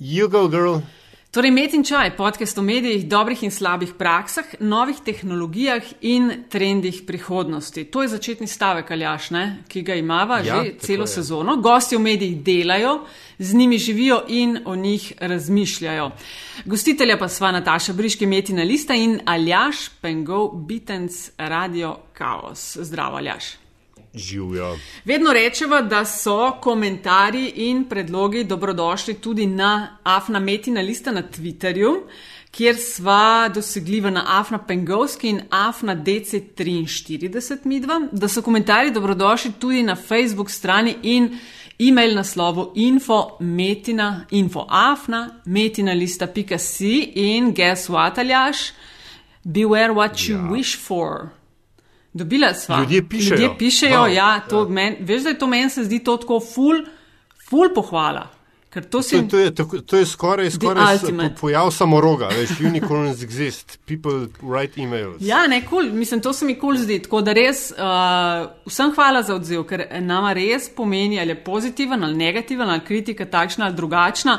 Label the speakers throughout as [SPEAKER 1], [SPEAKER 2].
[SPEAKER 1] You go, girl.
[SPEAKER 2] Torej, Met in Čaj, podcast o medijih, dobrih in slabih praksah, novih tehnologijah in trendih prihodnosti. To je začetni stavek, Aljaš, ne? ki ga imamo
[SPEAKER 1] Ja,
[SPEAKER 2] že celo
[SPEAKER 1] je.
[SPEAKER 2] sezono. Gosti v medijih delajo, z njimi živijo in o njih razmišljajo. Gostitelja pa sva Nataša Briški, Metina Lista in Aljaš Pengov, Bitens, Radio Chaos. Zdravo, Aljaš.
[SPEAKER 1] Živijo.
[SPEAKER 2] Vedno rečemo, da so komentarji in predlogi dobrodošli tudi na Afna Metina lista na Twitterju, kjer sva dosegljiva na Afna Pengovski in Afna DC43 midva, da so komentarji dobrodošli tudi na Facebook strani in e-mail naslovu info metina, info afna, metina lista.si in guess what, Aljaš? Beware what you
[SPEAKER 1] Ja.
[SPEAKER 2] wish for. Dobila sva.
[SPEAKER 1] Ljudje pišejo.
[SPEAKER 2] Ljudje pišejo,
[SPEAKER 1] Wow,
[SPEAKER 2] ja, to
[SPEAKER 1] ja.
[SPEAKER 2] Men, veš, da je to meni se zdi to tako ful, ful pohvala. Ker to si.
[SPEAKER 1] To, to, je, tako- to je skoraj, skoraj pojav samoroga. Veš, unicorns exist, people write emails.
[SPEAKER 2] Ja, ne, kul, cool. mislim, to se mi kul cool zdi. Tako da res uh, vsem hvala za odziv, ker nama res pomeni, ali je pozitiven ali negativen, ali kritika takšna ali drugačna.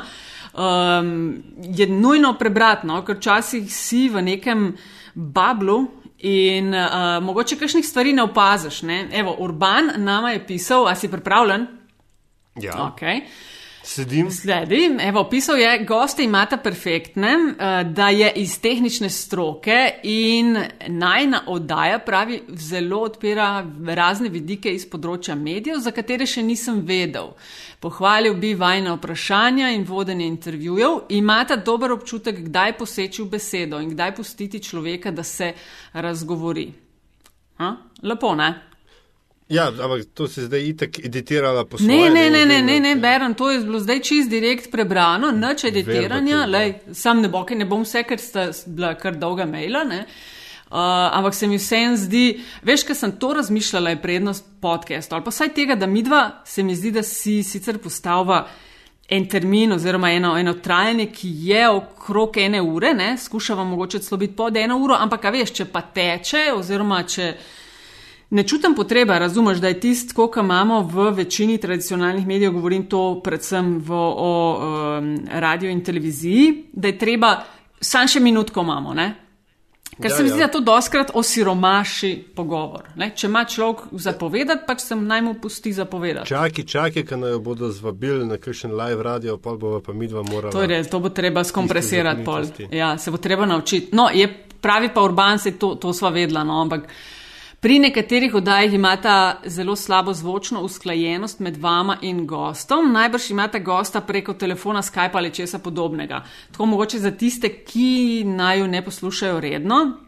[SPEAKER 2] Um, je nujno prebrati, no? ker včasih si v nekem bablu in uh, mogoče kakšnih stvari ne opaziš. Ne? Evo, Urban nama je pisal, a si pripravljen?
[SPEAKER 1] Ja.
[SPEAKER 2] Okay.
[SPEAKER 1] Sedim.
[SPEAKER 2] Sledi, evo, opisal je, goste imata perfektne, eh, da je iz tehnične stroke in najna oddaja, pravi, zelo odpira razne vidike iz področja medijev, za katere še nisem vedel. Pohvalil bi vajna vprašanja in vodenje intervjujev. Imata dober občutek, kdaj poseči v besedo in kdaj pustiti človeka, da se razgovori. Ha? Lepo, ne?
[SPEAKER 1] Ja, ampak to se zdaj itek editirala po
[SPEAKER 2] Ne,
[SPEAKER 1] svoje.
[SPEAKER 2] ne, ne, ne, ne, ne,
[SPEAKER 1] bo-
[SPEAKER 2] Beren, to je bilo zdaj čist direkt prebrano, nič editiranja, lej, sam ne bo, ker ne bom vse, ker sta bila kar dolga maila, ne. Uh, ampak se mi vsem zdi, veš, ker sem to razmišljala, je prednost podcasta ali pa saj tega, da midva se mi zdi, da si sicer postavlja en termin oziroma eno, eno trajanje, ki je okrog ene ure, ne, skušava mogoče celo biti pod eno uro, ampak veš, če pa teče oziroma če. Ne čutim potrebe, razumeš, da je tisto, koliko imamo v večini tradicionalnih medijev, govorim to predvsem v, o um, radiju in televiziji, da je treba, sam še minutko imamo, ne? Ker
[SPEAKER 1] Ja,
[SPEAKER 2] se mi
[SPEAKER 1] ja.
[SPEAKER 2] zdi, da to doskrat osiromaši pogovor. Ne? Če ima človek zapovedati, pač se naj mu pusti zapovedati.
[SPEAKER 1] Čaki, čaki, ki naj jo bodo zvabili na kakšen live radio, pa bova pa midva morala.
[SPEAKER 2] To je res, to bo treba skompresirati pol. Ja, se bo treba naučiti. No, je pravi pa Urban, se to, to sva vedla, no, ampak pri nekaterih oddajah imata zelo slabo zvočno usklajenost med vama in gostom. Najbrž imata gosta preko telefona, Skype ali česa podobnega. Tako mogoče za tiste, ki naj jo ne poslušajo redno.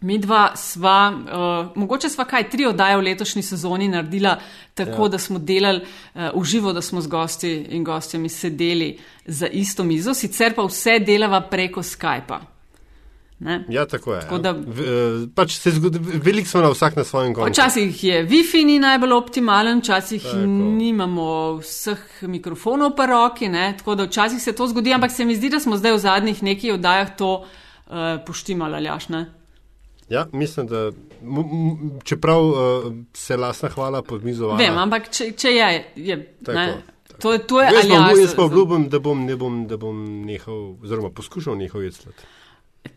[SPEAKER 2] Mi dva sva, uh, mogoče sva kaj tri oddaje v letošnji sezoni naredila tako, ja. da smo delali uh, v živo, da smo z gosti in gostjami sedeli za isto mizo, sicer pa vse delava preko Skypa. Ne?
[SPEAKER 1] Ja, tako je.
[SPEAKER 2] Tako
[SPEAKER 1] ja.
[SPEAKER 2] da-
[SPEAKER 1] eh, pač se zgodi, veliko smo na vsak na svojem koncu.
[SPEAKER 2] Včasih je Wi-Fi ni najbolj optimalen, včasih
[SPEAKER 1] Tako.
[SPEAKER 2] nimamo vseh mikrofonov pa roki, ne? tako da včasih se to zgodi, ampak se mi zdi, da smo zdaj v zadnjih nekaj oddajah to uh, poštimali, aljaš, ne?
[SPEAKER 1] Ja, mislim, da čeprav uh, se lasna hvala pod mizo.
[SPEAKER 2] Vem, ampak če, če je, je
[SPEAKER 1] Tako,
[SPEAKER 2] ne? To je, to je
[SPEAKER 1] Jaz pa,
[SPEAKER 2] aljaš.
[SPEAKER 1] jaz pa obljubim, da bom, ne bom, da bom nehal, oziroma poskušal nehal jedeti.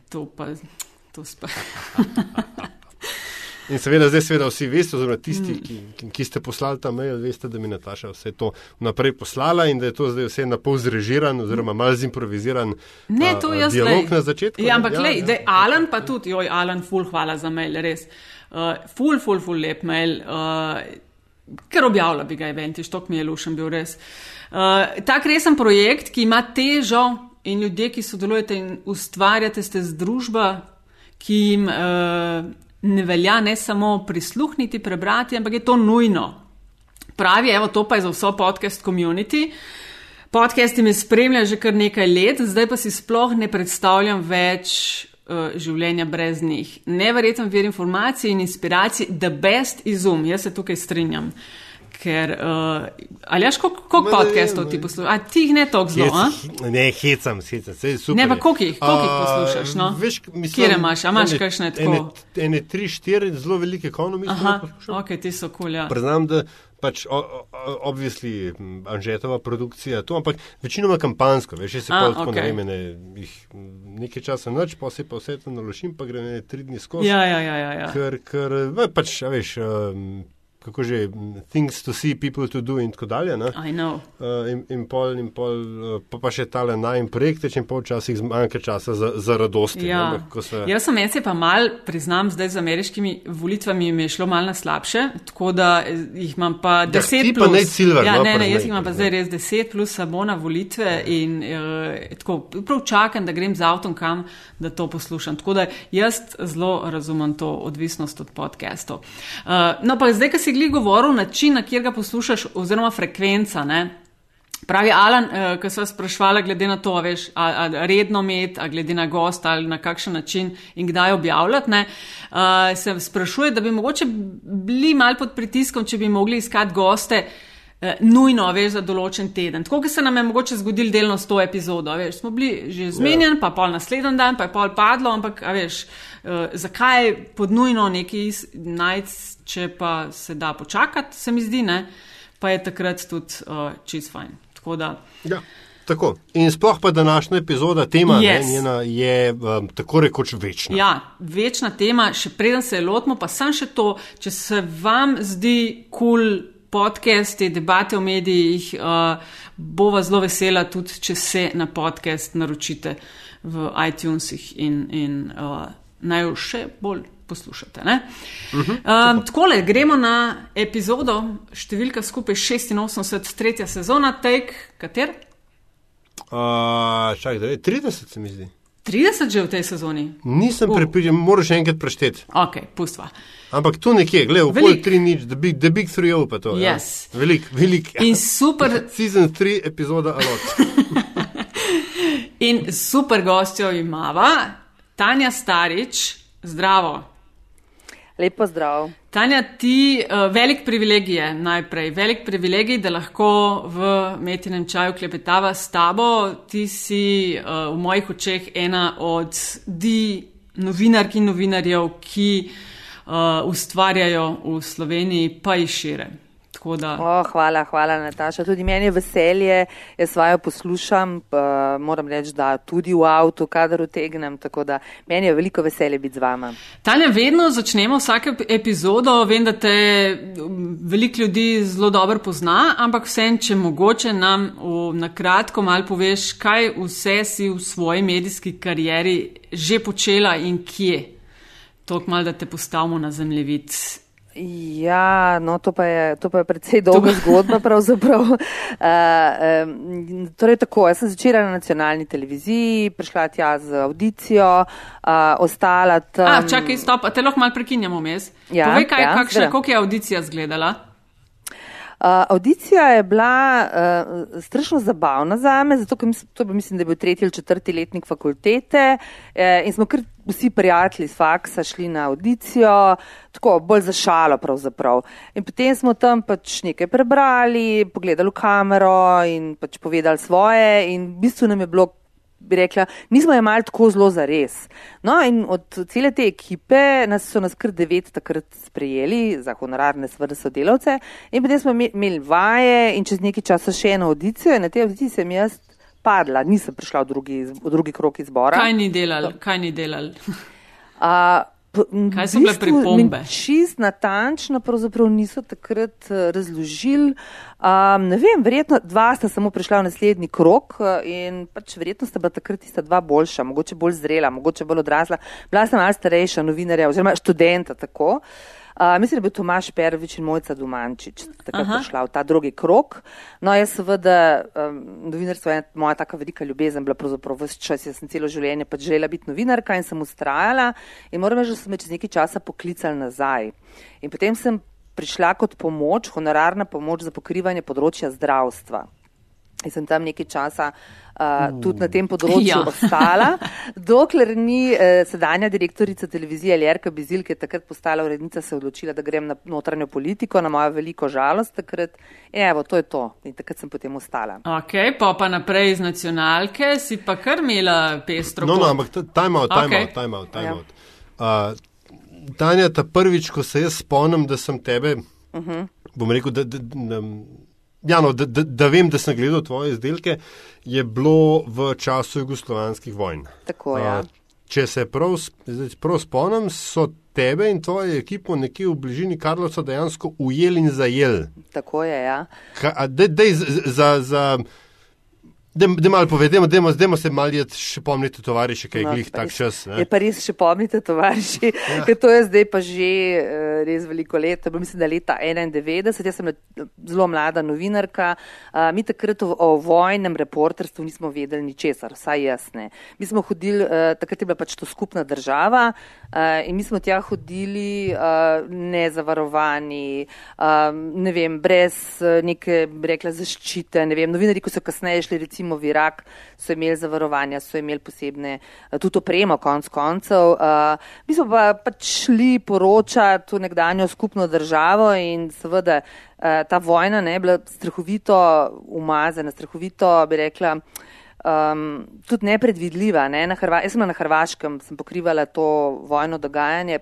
[SPEAKER 2] To pa, to spa.
[SPEAKER 1] In seveda, zdaj seveda vsi veste, oziroma tisti, mm. ki, ki ste poslali ta mail, veste, da mi Nataša vse to naprej poslala in da je to zdaj vse na pol zrežiran, oziroma malo zimproviziran
[SPEAKER 2] Ne,
[SPEAKER 1] a,
[SPEAKER 2] to
[SPEAKER 1] a,
[SPEAKER 2] jaz
[SPEAKER 1] dialog
[SPEAKER 2] lej.
[SPEAKER 1] na začetku.
[SPEAKER 2] Ja, ampak lej, da je Alan pa tudi, joj, Alan, ful, hvala za mail, res. Uh, ful, ful, ful, lep mail. Uh, ker objavlja bi ga eventi, štok mi je lušen bil res. Uh, tak resen projekt, ki ima težo in ljudje, ki sodelujete in ustvarjate, ste združba, ki jim uh, ne velja ne samo prisluhniti, prebrati, ampak je to nujno. Pravi, evo, to pa je za vso podcast community. Podcasti me spremljajo že kar nekaj let, zdaj pa si sploh ne predstavljam več uh, življenja brez njih. Neverjeten vir informacij in inspiracij, the best izum, jaz se tukaj strinjam. Ker, uh, ali jaš, koliko podcastov ti poslušaš? A ti jih ne toliko zelo, a?
[SPEAKER 1] Ne, hecam, hecam, vse je super.
[SPEAKER 2] Ne, pa koliko jih, poslušaš, no?
[SPEAKER 1] Veš, mislim,
[SPEAKER 2] Kjere imaš, a imaš kakšne tako?
[SPEAKER 1] Ene, ene tri, štiri zelo velike ekonomije.
[SPEAKER 2] Aha, ok, ti so kul, ja.
[SPEAKER 1] Priznam, da pač, obvisli, Anžetova produkcija, to, ampak večinoma kampansko, veš, se pa tako okay. ne vem, jih nekaj časa noč, pa se pa vse to naložim, pa gre ne tri dni skozi.
[SPEAKER 2] Ja, ja, ja, ja. ja.
[SPEAKER 1] Ker, ker, pač, a veš, um, kako že, things to see, people to do in tako dalje.
[SPEAKER 2] Uh,
[SPEAKER 1] in, in pol, in pol, uh, pa, pa še tale naj in projekte, če pol včasih zmanjka časa za, za radosti.
[SPEAKER 2] Ja.
[SPEAKER 1] Ne, se...
[SPEAKER 2] Jaz sem meni pa mal, priznam, zdaj z ameriškimi volitvami mi je šlo mal na slabše, tako da jih imam pa
[SPEAKER 1] Ja,
[SPEAKER 2] deset
[SPEAKER 1] ti pa
[SPEAKER 2] plus.
[SPEAKER 1] ne silver,
[SPEAKER 2] ja,
[SPEAKER 1] no,
[SPEAKER 2] ne, ne, jaz jih imam pa
[SPEAKER 1] priznaj.
[SPEAKER 2] zdaj res deset plus samo na volitve in uh, tako prav čakam, da grem z avtom kam, da to poslušam. Tako da jaz zelo razumem to odvisnost od podcastov. Uh, no pa zdaj, ko si gli govoril, način, na kjer ga poslušaš, oziroma frekvenca. Ne? Pravi Alan, eh, ko sem sprašvala, glede na to, veš, a, a redno med, a glede na gost ali na kakšen način in kdaj objavljati, ne, uh, se sprašuje, da bi mogoče bili mal pod pritiskom, če bi mogli iskati goste. eh, Nujno, veš, za določen teden. Tako se nam je mogoče zgodil delno s to epizodo. Veš, smo bili že zmenjeni, pa pol naslednji dan, pa je pol padlo, ampak veš, uh, zakaj pod nujno neki najc, če pa se da počakati, se mi zdi, ne, pa je takrat tudi uh, čist fajn. Tako da,
[SPEAKER 1] Ja, tako. In sploh pa današnja epizoda, tema
[SPEAKER 2] Yes.
[SPEAKER 1] ne, njena je um, tako rekoč večna.
[SPEAKER 2] ja, večna tema, še preden se lotimo, pa sem še to, če se vam zdi kul cool podcasti, debate v medijih, uh, bova zelo vesela tudi, če se na podcast naročite v iTunesih in, in uh, naj jo še bolj poslušate. Uh -huh, um, takole, gremo na epizodo, številka skupaj 86, tretja sezona, take, kater?
[SPEAKER 1] Uh, čak, da je 30, se mi zdi.
[SPEAKER 2] 30 že v tej sezoni.
[SPEAKER 1] Nisem
[SPEAKER 2] Uh.
[SPEAKER 1] prepričan, moraš še enkrat prešteti.
[SPEAKER 2] Ok, pustva.
[SPEAKER 1] Ampak tu nekje, gledaj, v pol. 3 nič, the big, the big 3 pa to.
[SPEAKER 2] Yes.
[SPEAKER 1] Ja. Velik, velik.
[SPEAKER 2] In super,
[SPEAKER 1] Season 3, epizoda Alot.
[SPEAKER 2] in super gostjo imava Tanja Starič, zdravo.
[SPEAKER 3] Lepo zdrav.
[SPEAKER 2] Tanja, ti uh, velik privilegij je najprej, velik privilegij, da lahko v metinem čaju klepetava s tabo. Ti si uh, v mojih očeh ena od di novinark in novinarjev, ki uh, ustvarjajo v Sloveniji, pa in šire. Tako da.
[SPEAKER 3] O, hvala, hvala, Nataša. Tudi meni je veselje, jaz vajo poslušam, pa moram reči, da tudi v avtu, kadar utegnem, tako da meni je veliko veselje biti z vama.
[SPEAKER 2] Tanja, vedno začnemo vsako ep- epizodo, vem, da te veliko ljudi zelo dobro pozna, ampak vsem, če mogoče nam v, na kratko malo poveš, kaj vse si v svoji medijski karieri že počela in kje. Tok malo, da te postavimo na zemljevid.
[SPEAKER 3] Ja, no, to pa je, to pa je predvsej dolga zgodba pravzaprav. Uh, um, torej tako, jaz sem začela na nacionalni televiziji, prišla tja z audicijo, uh, ostala tam.
[SPEAKER 2] A, čakaj, stop, te lahko malo prekinjamo mes.
[SPEAKER 3] Ja,
[SPEAKER 2] Povej, kaj,
[SPEAKER 3] ja,
[SPEAKER 2] kakšna,
[SPEAKER 3] seveda.
[SPEAKER 2] koliko je audicija izgledala?
[SPEAKER 3] Uh, audicija je bila uh, strašno zabavna za me, zato ker to bi mislim, da je bil tretji ali četrti letnik fakultete eh, in smo kar vsi prijatelji iz faksa šli na audicijo, tako bolj za šalo pravzaprav. In potem smo tam pač nekaj prebrali, pogledali v kamero in pač povedali svoje in v bistvu nam je bilo bi rekla, nismo imeli tako zelo za res. No, in od cele te ekipe nas so nas kar devet takrat sprejeli za honorarne sveda sodelavce in potem smo ime- imeli vaje in čez nekaj časa še eno audicijo in na tej audiciji sem jaz padla, nisem prišla v drugi, v drugi krok izbora.
[SPEAKER 2] Kaj ni delal? Kaj ni delal?
[SPEAKER 3] M,
[SPEAKER 2] Kaj so bile pripombe?
[SPEAKER 3] Čist natančno pravzaprav niso takrat eh, razložili. Um, ne vem, verjetno dva sta samo prišla v naslednji krok eh, in pač verjetno sta bila takrat tista dva boljša, mogoče bolj zrela, mogoče bolj odrasla. Bila sem malce starejša novinarja oziroma študenta tako. Uh, mislim, da je bil Tomaš Pervič in Mojca Dumančič takrat
[SPEAKER 2] Aha.
[SPEAKER 3] prišla v ta drugi krok. No, jaz seveda, um, novinarstvo je moja taka velika ljubezen, bila pravzaprav vse čas, jaz sem celo življenje pač želela biti novinarka in sem ustrajala in moram reči, da so me čez nekaj časa poklicali nazaj. In potem sem prišla kot pomoč, honorarna pomoč za pokrivanje področja zdravstva. In sem tam nekaj časa uh, tudi na tem področju ja. ostala, dokler ni uh, sedanja direktorica televizije Ljerka Bizil, ki je takrat postala urednica, se odločila, da grem na notranjo politiko, na mojo veliko žalost takrat. Evo, to je to. In takrat sem potem ostala.
[SPEAKER 2] Ok, pa pa naprej iz nacionalke si pa kar imela pestro.
[SPEAKER 1] No, no, ampak time out, time okay. out, time out, time ja. out. Uh, Tanja, ta prvič, ko se jaz spomnim, da sem tebe, uh mhm. -huh. bom rekel, da, da, da, Ja, no, da, da, da vem, da sem gledal tvoje izdelke, je bilo v času jugoslovanskih vojn.
[SPEAKER 3] Tako, ja.
[SPEAKER 1] Če se prav, prav spomnim, so tebe in tvoje ekipo nekje v bližini Karlovca dejansko ujeli in zajeli.
[SPEAKER 3] Tako je, ja.
[SPEAKER 1] Ka, dej, dej, za, za, Da malo povedemo, da se malo še pomnite, tovariši, kaj je no, glih tak čas.
[SPEAKER 3] Ne? Je pa res še pomnite, tovariši, ja. ker to je zdaj pa že uh, res veliko let, mislim, da leta 91, jaz sem zelo mlada novinarka, mi takrat o, o vojnem reporterstvu nismo vedeli ničesar, vsaj jasne. Mi smo hodili, uh, takrat je bila pač to skupna država uh, in mi smo tja hodili uh, nezavarovani, uh, ne vem, brez uh, neke, rekla, zaščite, ne vem, novinari, ko so kasneje šli recimo v Irak, so imeli zavarovanja, so imeli posebne, eh, tudi opremo, konc koncev. Uh, mi smo pa pač šli poročati v nekdanjo skupno državo in seveda uh, ta vojna ne bila strahovito umazana, strahovito bi rekla. Um, tudi nepredvidljiva. Ne? Na Hrva jaz sem na Hrvaškem, sem pokrivala to vojno dogajanje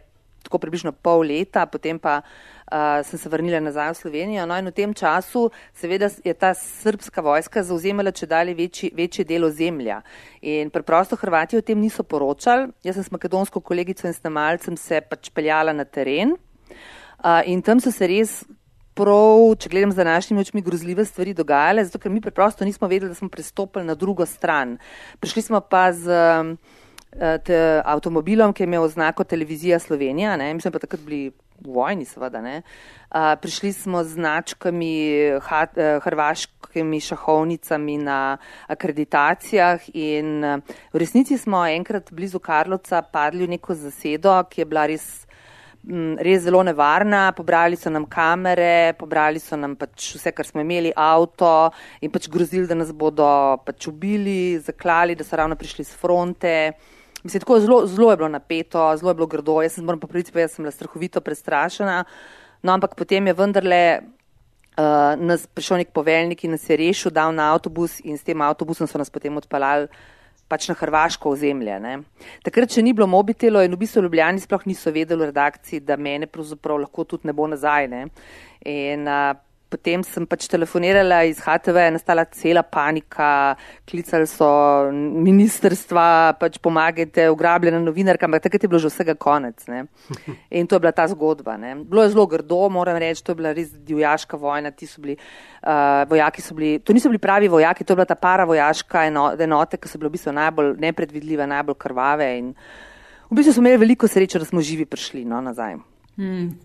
[SPEAKER 3] tako približno pol leta, potem pa uh, sem se vrnila nazaj v Slovenijo. No in v tem času seveda je ta srpska vojska zauzemala če dalje večji, večje delo zemlja. In preprosto Hrvati o tem niso poročali. Jaz sem s makedonsko kolegico in snemalcem se pač peljala na teren uh, in tam so se res. Prav, če gledam z današnjimi očmi, grozljive stvari dogajale, zato ker mi preprosto nismo vedeli, da smo prestopili na drugo stran. Prišli smo pa z uh, avtomobilom, ki je imel oznako televizija Slovenija, ne? mi smo pa takrat bili v vojni, seveda. Uh, prišli smo z značkami, ha, uh, hrvaškimi šahovnicami na akreditacijah in uh, v resnici smo enkrat blizu Karlovca padli v neko zasedo, ki je bila res, res zelo nevarna. Pobrali so nam kamere, pobrali so nam pač vse, kar smo imeli, avto in pač grozili, da nas bodo pač ubili, zaklali, da so ravno prišli z fronte. Mislim, tako zelo, zelo je bilo napeto, zelo je bilo grdo. Jaz sem moram pa priti, pa jaz sem bila strahovito prestrašena. No, ampak potem je vendarle uh, prišel nek poveljnik in nas je rešil, dal na avtobus in s tem avtobusom so nas potem odpeljali pač na Hrvaško ozemlje. Ne. Takrat, če ni bilo mobitelo in v bistvu Ljubljani sploh niso vedeli v redakciji, da mene pravzaprav lahko tudi ne bo nazaj. Ne. In uh, Potem sem pač telefonirala iz HTV, je nastala cela panika, klicali so ministerstva, pač pomagajte, ugrabljena novinarka, ampak takrat je bilo že vsega konec. Ne? In to je bila ta zgodba. Ne? Bilo je zelo grdo, moram reči, to je bila res divjaška vojna, ti so bili uh, vojaki, so bili, to niso bili pravi vojaki, to je bila ta para vojaška enote, ki so bile v bistvu najbolj nepredvidljive, najbolj krvave in v bistvu smo imeli veliko sreče, da smo živi prišli no, nazaj.
[SPEAKER 2] Hmm.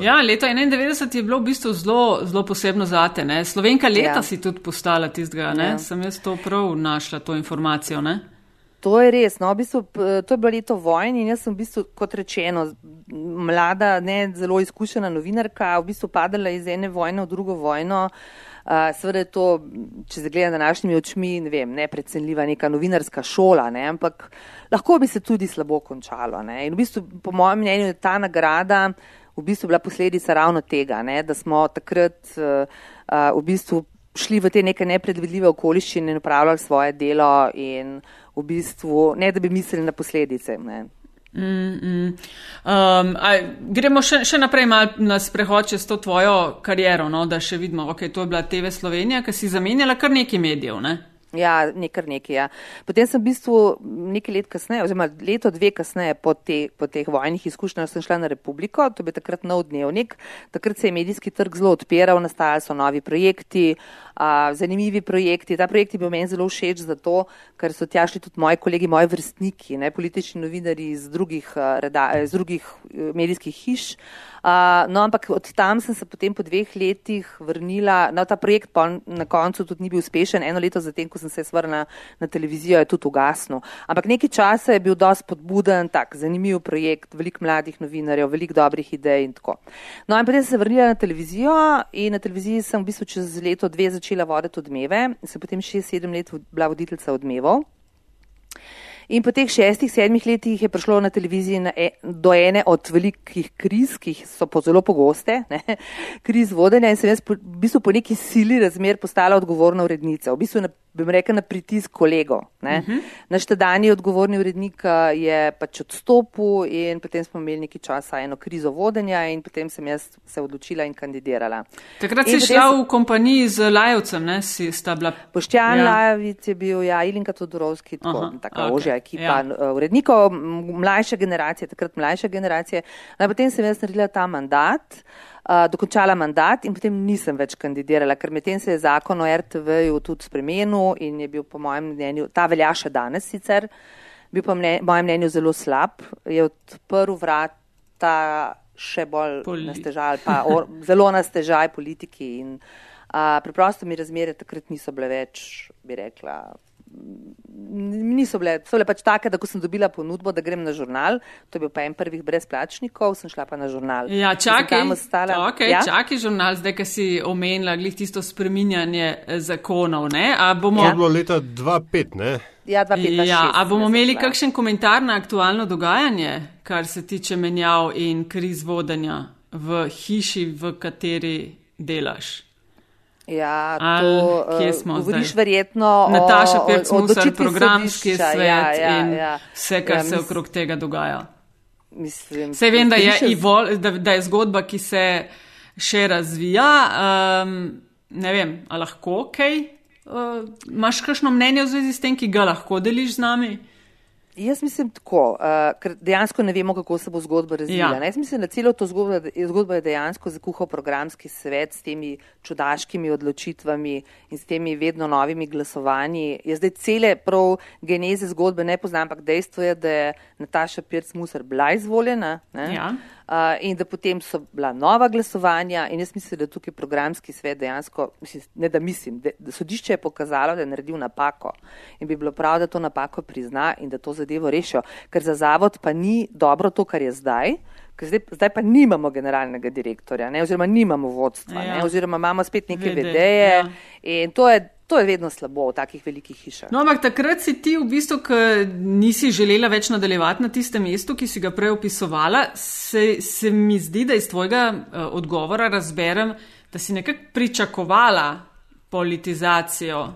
[SPEAKER 2] Ja, leto 91 je bilo v bistvu zelo, zelo posebno zate. Ne? Slovenka leta ja. si tudi postala tistega, ja. sem jaz to prav našla, to informacijo. Ne?
[SPEAKER 3] To je res. No, v bistvu, to je bilo leto vojne in jaz sem v bistvu, kot rečeno, mlada, ne zelo izkušena novinarka, v bistvu padala iz ene vojne v drugo vojno. Uh, Seveda je to, če se gleda na našimi očmi, ne vem, neprecenljiva neka novinarska šola, ne, ampak lahko bi se tudi slabo končalo. Ne. In v bistvu, po mojem mnenju, je ta nagrada v bistvu bila posledica ravno tega, ne, da smo takrat uh, v bistvu šli v te neke nepredvidljive okoliščine in upravljali svoje delo in v bistvu ne, da bi mislili na posledice. Ne.
[SPEAKER 2] Mm, mm. Um, gremo še, še naprej na sprehod čez to tvojo kariero, no, da še vidimo, ok, to je bila TV Slovenija, ki si zamenjala kar nekaj medijev. Ne?
[SPEAKER 3] Ja, nekaj nekaj. Ja. Potem sem v bistvu nekaj let kasneje, oziroma leto dve kasneje po, te, po teh vojnih izkušnjah sem šla na Republiko, to je takrat nov dnevnik. Takrat se je medijski trg zelo odpiral, nastajali so novi projekti, uh, zanimivi projekti. Ta projekt je bil meni zelo všeč zato, ker so tja šli tudi moji kolegi, moji vrstniki, ne, politični novinari iz drugih, uh, reda, iz drugih uh, medijskih hiš. Uh, no, ampak od tam sem se potem po dveh letih vrnila. No, ta projekt pa na koncu tudi ni bil uspešen. Eno leto zatem, ko sem se vrnila na televizijo, je tudi ugasnil. Ampak nekaj časa je bil dosti podbuden, tak, zanimiv projekt, veliko mladih novinarjev, veliko dobrih idej in tako. No in potem sem se vrnila na televizijo in na televiziji sem v bistvu čez leto dve začela voditi odmeve in sem potem šest, sedem let bila voditeljica odmevov. In po teh šestih, sedmih letih je prišlo na televiziji na e, do ene od velikih kriz, ki so po zelo pogoste, ne, kriz vodenja in sem jaz po, v bistvu po neki sili razmer postala odgovorna urednica. V bistvu na bi rekel, na pritisk kolego. Uh mhm. -huh. Naš tedajni odgovorni urednik je pač odstopil in potem smo imeli nekaj časa eno krizo vodenja in potem sem jaz se odločila in kandidirala.
[SPEAKER 2] Takrat in si šla v kompaniji z Lajovcem, ne? Si sta bila.
[SPEAKER 3] Poštjan ja. Lajovic je bil, ja, Ilinka Todorovski, tako, Aha, taka okay. ožja ekipa ja. Uh, urednikov, mlajše generacije, takrat mlajše generacije. No, potem sem jaz naredila ta mandat dokončala mandat in potem nisem več kandidirala, ker medtem se je zakon o RTV-ju tudi spremenil in je bil po mojem mnenju, ta velja še danes sicer, bil pa mne, mojem mnenju zelo slab, je odprl vrata še bolj Poli. nastežaj, pa or, zelo nastežaj politiki in a, preprosto mi razmere takrat niso bile več, bi rekla, niso bile, so bile pač take, da ko sem dobila ponudbo, da grem na žurnal, to je bil pa en prvih brezplačnikov, sem šla pa na žurnal.
[SPEAKER 2] Ja, čakaj, okay, ja? čakaj žurnal, zdaj, ki si omenila, glih tisto spreminjanje eh, zakonov, ne? A bomo...
[SPEAKER 1] Ja. To je bilo leta 2005, ne?
[SPEAKER 3] Ja, 2005.
[SPEAKER 2] Ja, a bomo imeli kakšen komentar na aktualno dogajanje, kar se tiče menjav in kriz vodenja v hiši, v kateri delaš?
[SPEAKER 3] Ja, to,
[SPEAKER 2] Al, kje smo
[SPEAKER 3] govoriš zdaj? verjetno
[SPEAKER 2] Nataša Pirc-Musar, programski sodišča. svet ja, ja, in ja. vse, kar ja, se okrog tega dogaja.
[SPEAKER 3] Mislim,
[SPEAKER 2] Sej vem, da je, Ivol, da, da je zgodba, ki se še razvija. Um, ne vem, a lahko kaj? Uh, Imaš kakšno mnenje v zvezi s tem, ki ga lahko deliš z nami?
[SPEAKER 3] Jaz mislim tako, uh, ker dejansko ne vemo, kako se bo zgodba razvila. Ja. Jaz mislim, da celo to zgodbo, zgodbo je dejansko zakuhal programski svet s temi čudaškimi odločitvami in s temi vedno novimi glasovanji. Jaz zdaj cele prav geneze zgodbe ne poznam, ampak dejstvo je, da je Nataša Pirc-Musar bila izvoljena.
[SPEAKER 2] Ja.
[SPEAKER 3] Uh, in da potem so bila nova glasovanja in jaz mislim, da tukaj programski svet dejansko, mislim, ne da mislim, da, da sodišče je pokazalo, da je naredil napako in bi bilo prav, da to napako prizna in da to zadevo rešijo, ker za zavod pa ni dobro to, kar je zdaj, ker zdaj, zdaj pa nimamo generalnega direktorja, ne, oziroma nimamo vodstva, ja. ne, oziroma imamo spet neke vedeje ja. in to je To je vedno slabo v takih velikih hišah.
[SPEAKER 2] No, ampak takrat si ti, v bistvu, ki nisi želela več nadaljevati na tistem mestu, ki si ga prej opisovala, se, se mi zdi, da iz tvojega uh, odgovora razberem, da si nekako pričakovala politizacijo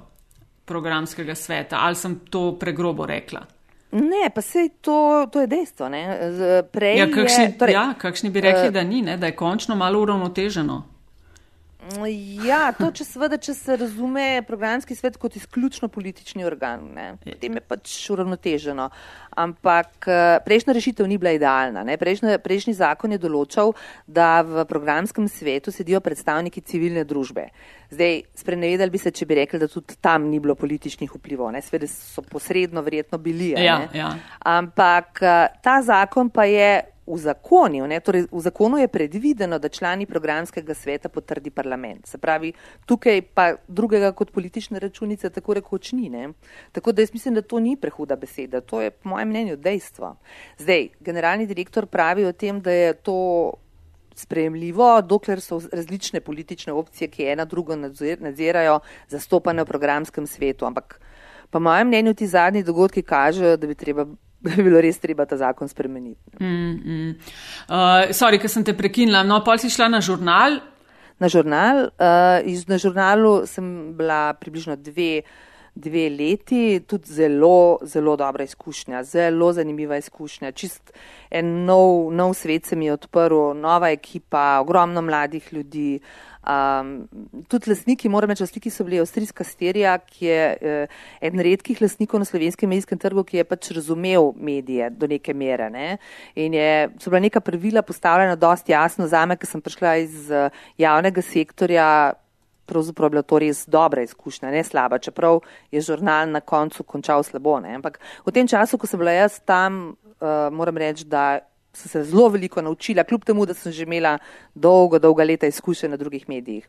[SPEAKER 2] programskega sveta. Ali sem to pregrobo rekla?
[SPEAKER 3] Ne, pa se to, to je dejstvo.
[SPEAKER 2] Ja, kakšni, je, torej, ja, kakšni bi rekli, uh, da ni, ne? da je končno malo uravnoteženo.
[SPEAKER 3] Ja, to če seveda, če se razume programski svet kot izključno politični organ, ne, potem je pač uravnoteženo. Ampak eh, prejšnja rešitev ni bila idealna. Prejšnji, prejšnji zakon je določal, da v programskem svetu sedijo predstavniki civilne družbe. Zdaj, sprenevedali bi se, če bi rekli, da tudi tam ni bilo političnih vplivov. Sveda so posredno verjetno bili.
[SPEAKER 2] Ja, ja.
[SPEAKER 3] Ampak eh, ta zakon pa je v zakonu, torej v zakonu je predvideno, da člani programskega sveta potrdi parlament. Se pravi, tukaj pa drugega kot politične računice tako rekoč ni. Ne? Tako da jaz mislim, da to ni prehuda beseda, to je po mojem mnenju dejstvo. Zdaj, generalni direktor pravi o tem, da je to sprejemljivo, dokler so različne politične opcije, ki ena drugo nadzirajo, zastopane v programskem svetu. Ampak po mojem mnenju ti zadnji dogodki kažejo, da bi treba bi bilo res treba ta zakon spremeniti.
[SPEAKER 2] Mm, mm. Uh, sorry, ker sem te prekinila. No, pa si šla na žurnal.
[SPEAKER 3] Na žurnal. Uh, iz, na žurnalu sem bila približno dve, dve leti, tudi zelo, zelo dobra izkušnja, zelo zanimiva izkušnja. Čist en nov, nov svet se mi je odprl, nova ekipa, ogromno mladih ljudi. Um, tudi lastniki, moram reči, lastniki so bili avstrijska sterija, ki je uh, eden redkih lastnikov na slovenskem medijskem trgu, ki je pač razumel medije do neke mere. Ne? In je, so bila neka pravila postavljena dosti jasno zame, ker sem prišla iz uh, javnega sektorja. Pravzaprav bila to res dobra izkušnja, ne slaba, čeprav je žurnal na koncu končal slabo. Ne? Ampak v tem času, ko sem bila jaz tam, uh, moram reči, da sem se zelo veliko naučila, kljub temu, da sem že imela dolgo, dolga leta izkušenj na drugih medijih.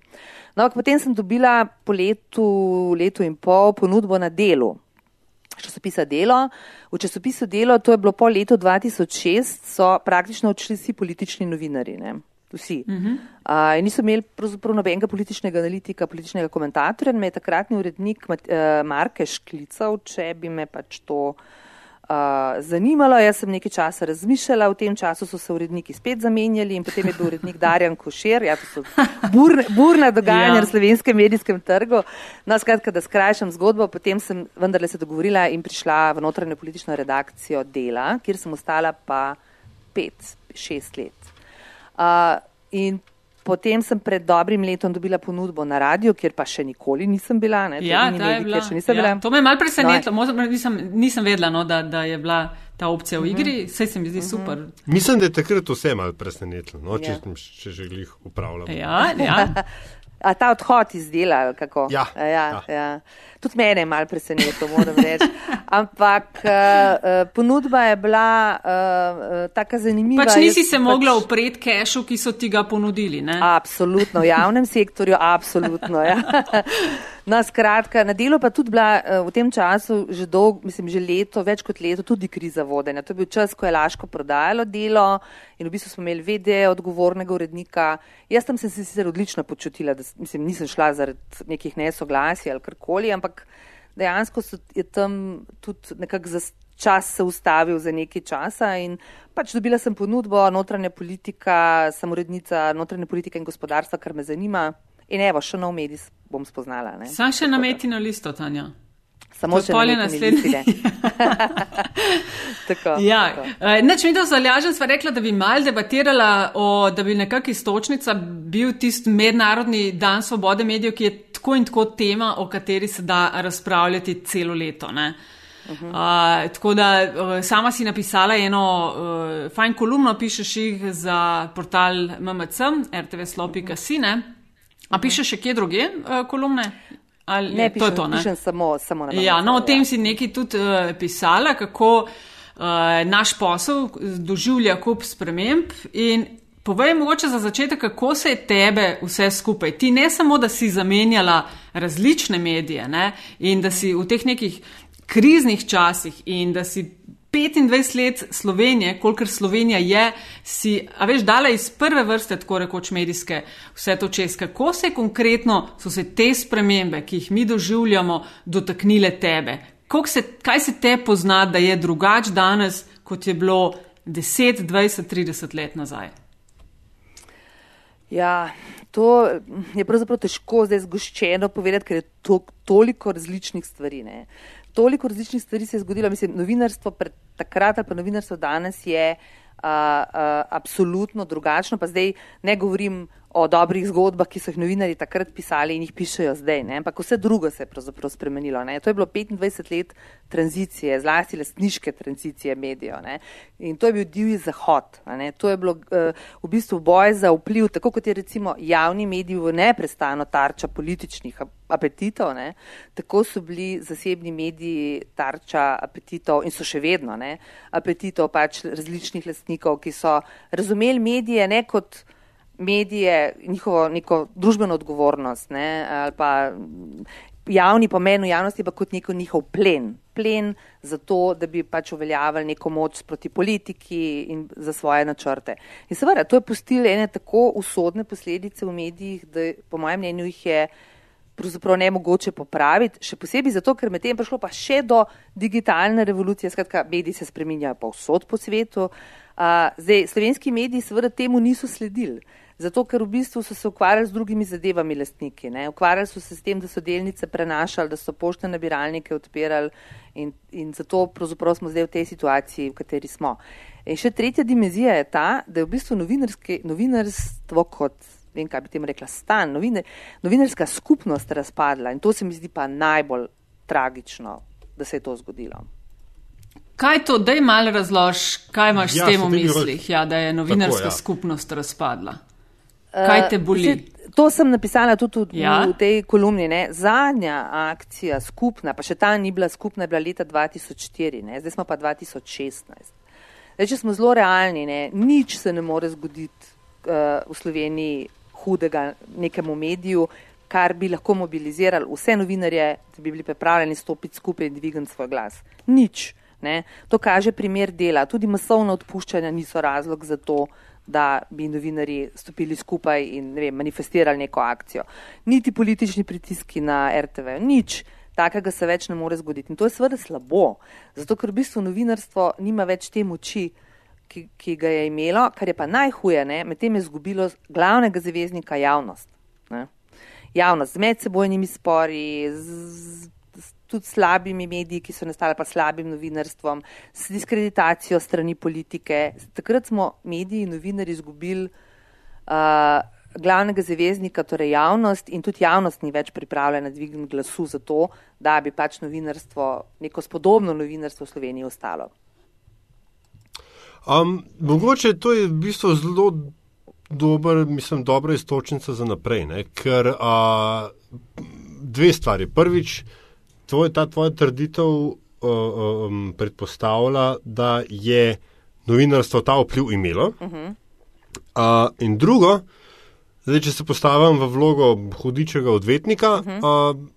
[SPEAKER 3] No, potem sem dobila po letu, letu in pol ponudbo na delu. Časopisa Delo. V časopisu Delo, to je bilo po letu 2006, so praktično odšli vsi politični novinari. Ne? Vsi. Uh -huh. uh, niso imeli pravzaprav nobenega političnega analitika, političnega komentatorja. Me je takratni urednik uh, Markeš klical, če bi me pač to uh, zanimalo. Jaz sem nekaj časa razmišljala, v tem času so se uredniki spet zamenjali in potem je bil urednik Darjan Košer. Ja, to so burne, burna dogajanja ja. na slovenskem medijskem trgu. No, skratka, da skrajšam zgodbo, potem sem vendarle se dogovorila in prišla v notranjo politično redakcijo dela, kjer sem ostala pa pet, šest let. Uh, in Potem sem pred dobrim letom dobila ponudbo na radio, kjer pa še nikoli nisem bila. Ne,
[SPEAKER 2] ja, medij, bila. Ja, bila. To me je malo presenetilo, no, nisem, nisem vedela, no, da, da je bila ta opcija v igri, vse se mi zdi uh -huh. super.
[SPEAKER 1] Mislim, da je takrat vse malo presenetilo, no, če, ja. če že jih upravljamo.
[SPEAKER 2] Ja, ja.
[SPEAKER 3] A ta odhod iz dela, kako?
[SPEAKER 1] Ja.
[SPEAKER 3] ja, ja. ja. Tudi mene je malo presenetilo, moram reči. Ampak uh, ponudba je bila uh, tako zanimiva.
[SPEAKER 2] Pač nisi se pač... mogla upreti kešu, ki so ti ga ponudili, ne?
[SPEAKER 3] Absolutno, v javnem sektorju, absolutno. Ja. No, skratka, na delu pa tudi bila uh, v tem času že dolgo, mislim, že leto, več kot leto, tudi kriza vodenja. To je bil čas, ko je Laško prodajalo delo in v bistvu smo imeli vede odgovornega urednika. Jaz tam sem se sicer odlično počutila, da mislim, nisem šla zaradi nekih nesoglasij ali karkoli, ampak dejansko je tam tudi nekako čas se ustavil za nekaj časa in pač dobila sem ponudbo notranja politika, sem urednica notranje politike in gospodarstva, kar me zanima. In evo, še nov medij bom spoznala.
[SPEAKER 2] Sam še na metino listo, Tanja.
[SPEAKER 3] Samo še polje naslednje. tako.
[SPEAKER 2] Ja, e, neč mi to zalažem, sva rekla, da bi mal debatirala o, da bi nekak istočnica bil tist mednarodni dan svobode medijev, ki je tako in tako tema, o kateri se da razpravljati celo leto. Ne? Uh -huh. uh, tako da uh, sama si napisala eno uh, fajn kolumno, pišeš jih za portal MMC, RTV Slopika uh -huh. A piše še kje druge uh, kolumne?
[SPEAKER 3] Ali, ne, pišem, to je to, ne? pišem samo, samo na
[SPEAKER 2] ja, no, o tem ja. si nekaj tudi uh, pisala, kako uh, naš posel doživlja kup sprememb in povej mogoče za začetek, kako se je tebe vse skupaj. Ti ne samo, da si zamenjala različne medije ne, in da si v teh nekih kriznih časih in da si 25 let Slovenije, kolikor Slovenija je, si, a veš, dala iz prve vrste, tako rekoč medijske, vse to čez. Kako se konkretno so se te spremembe, ki jih mi doživljamo, dotaknile tebe? Se, kaj se te pozna, da je drugač danes, kot je bilo 10, 20, 30 let nazaj?
[SPEAKER 3] Ja, to je pravzaprav težko zdaj zgoščeno povedati, ker je to, toliko različnih stvari. Ne toliko različnih stvari se je zgodilo. Mislim, novinarstvo pred takrat ali pa novinarstvo danes je uh, uh, absolutno drugačno. Pa zdaj ne govorim o dobrih zgodbah, ki so jih novinari takrat pisali in jih pišejo zdaj, ne? ampak vse drugo se je pravzaprav spremenilo. Ne? To je bilo 25 let tranzicije, zlasti lastniške tranzicije medijev. Ne? In to je bil divji zahod. Ne? To je bilo uh, v bistvu boj za vpliv, tako kot je recimo javni medij v neprestano tarča političnih apetitov, ne? tako so bili zasebni mediji tarča apetitov in so še vedno ne? apetitov pač različnih lastnikov, ki so razumeli medije ne kot medije, njihovo neko družbeno odgovornost ne, ali pa javni pomen v javnosti pa kot neko njihov plen. Plen za to, da bi pač uveljavili neko moč proti politiki in za svoje načrte. In seveda, to je pustilo ene tako usodne posledice v medijih, da po mojem mnenju jih je pravzaprav ne mogoče popraviti, še posebej zato, ker med tem prišlo pa še do digitalne revolucije, skratka, mediji se spreminjajo pa vsod po svetu. Uh, zdaj, slovenski mediji seveda temu niso sledili. Zato, ker v bistvu so se ukvarjali z drugimi zadevami lastniki. Ne? Ukvarjali so se s tem, da so delnice prenašali, da so pošte nabiralnike odpirali in, in zato pravzaprav smo zdaj v tej situaciji, v kateri smo. In še tretja dimenzija je ta, da je v bistvu novinarstvo kot, vem kaj bi tem rekla, stan, novine, novinarska skupnost razpadla in to se mi zdi pa najbolj tragično, da se je to zgodilo.
[SPEAKER 2] Kaj to, da je malo razlož, kaj imaš ja, s tem v mislih, ja, da je novinarska Tako, ja. skupnost razpadla? Kaj te boli?
[SPEAKER 3] Uh, to sem napisala tudi v, ja? v tej kolumni. Ne? Zadnja akcija, skupna, pa še ta ni bila skupna, je bila leta 2004, ne? zdaj smo pa 2016. Zdaj, če smo zelo realni, ne, nič se ne more zgoditi uh, v Sloveniji hudega nekemu mediju, kar bi lahko mobilizirali vse novinarje, da bi bili pripravljeni stopiti skupaj in dvigati svoj glas. Nič. Ne. To kaže primer dela. Tudi masovna odpuščanja niso razlog za to, da bi novinari stopili skupaj in ne vem, manifestirali neko akcijo. Niti politični pritiski na RTV, nič. Takega se več ne more zgoditi. In to je seveda slabo, zato ker v bistvu novinarstvo nima več te moči, ki, ki ga je imelo, kar je pa najhuje, medtem je izgubilo glavnega zaveznika javnost. Ne? Javnost z medsebojnimi spori, z, tudi slabimi mediji, ki so nastali pa slabim novinarstvom, s diskreditacijo strani politike. Takrat smo mediji in novinari izgubili uh, glavnega zaveznika, torej javnost in tudi javnost ni več pripravljena dvigniti glasu za to, da bi pač novinarstvo, neko spodobno novinarstvo v Sloveniji ostalo.
[SPEAKER 1] Um, mogoče to je v bistvu zelo dober, mislim, dobra istočnica za naprej, ne? ker uh, dve stvari. Prvič, tvoj, ta tvoja trditev uh, um, predpostavlja, da je novinarstvo ta vpliv imelo. Uh -huh. uh, in drugo, zdaj, če se postavim v vlogo hudičega odvetnika, uh -huh. uh,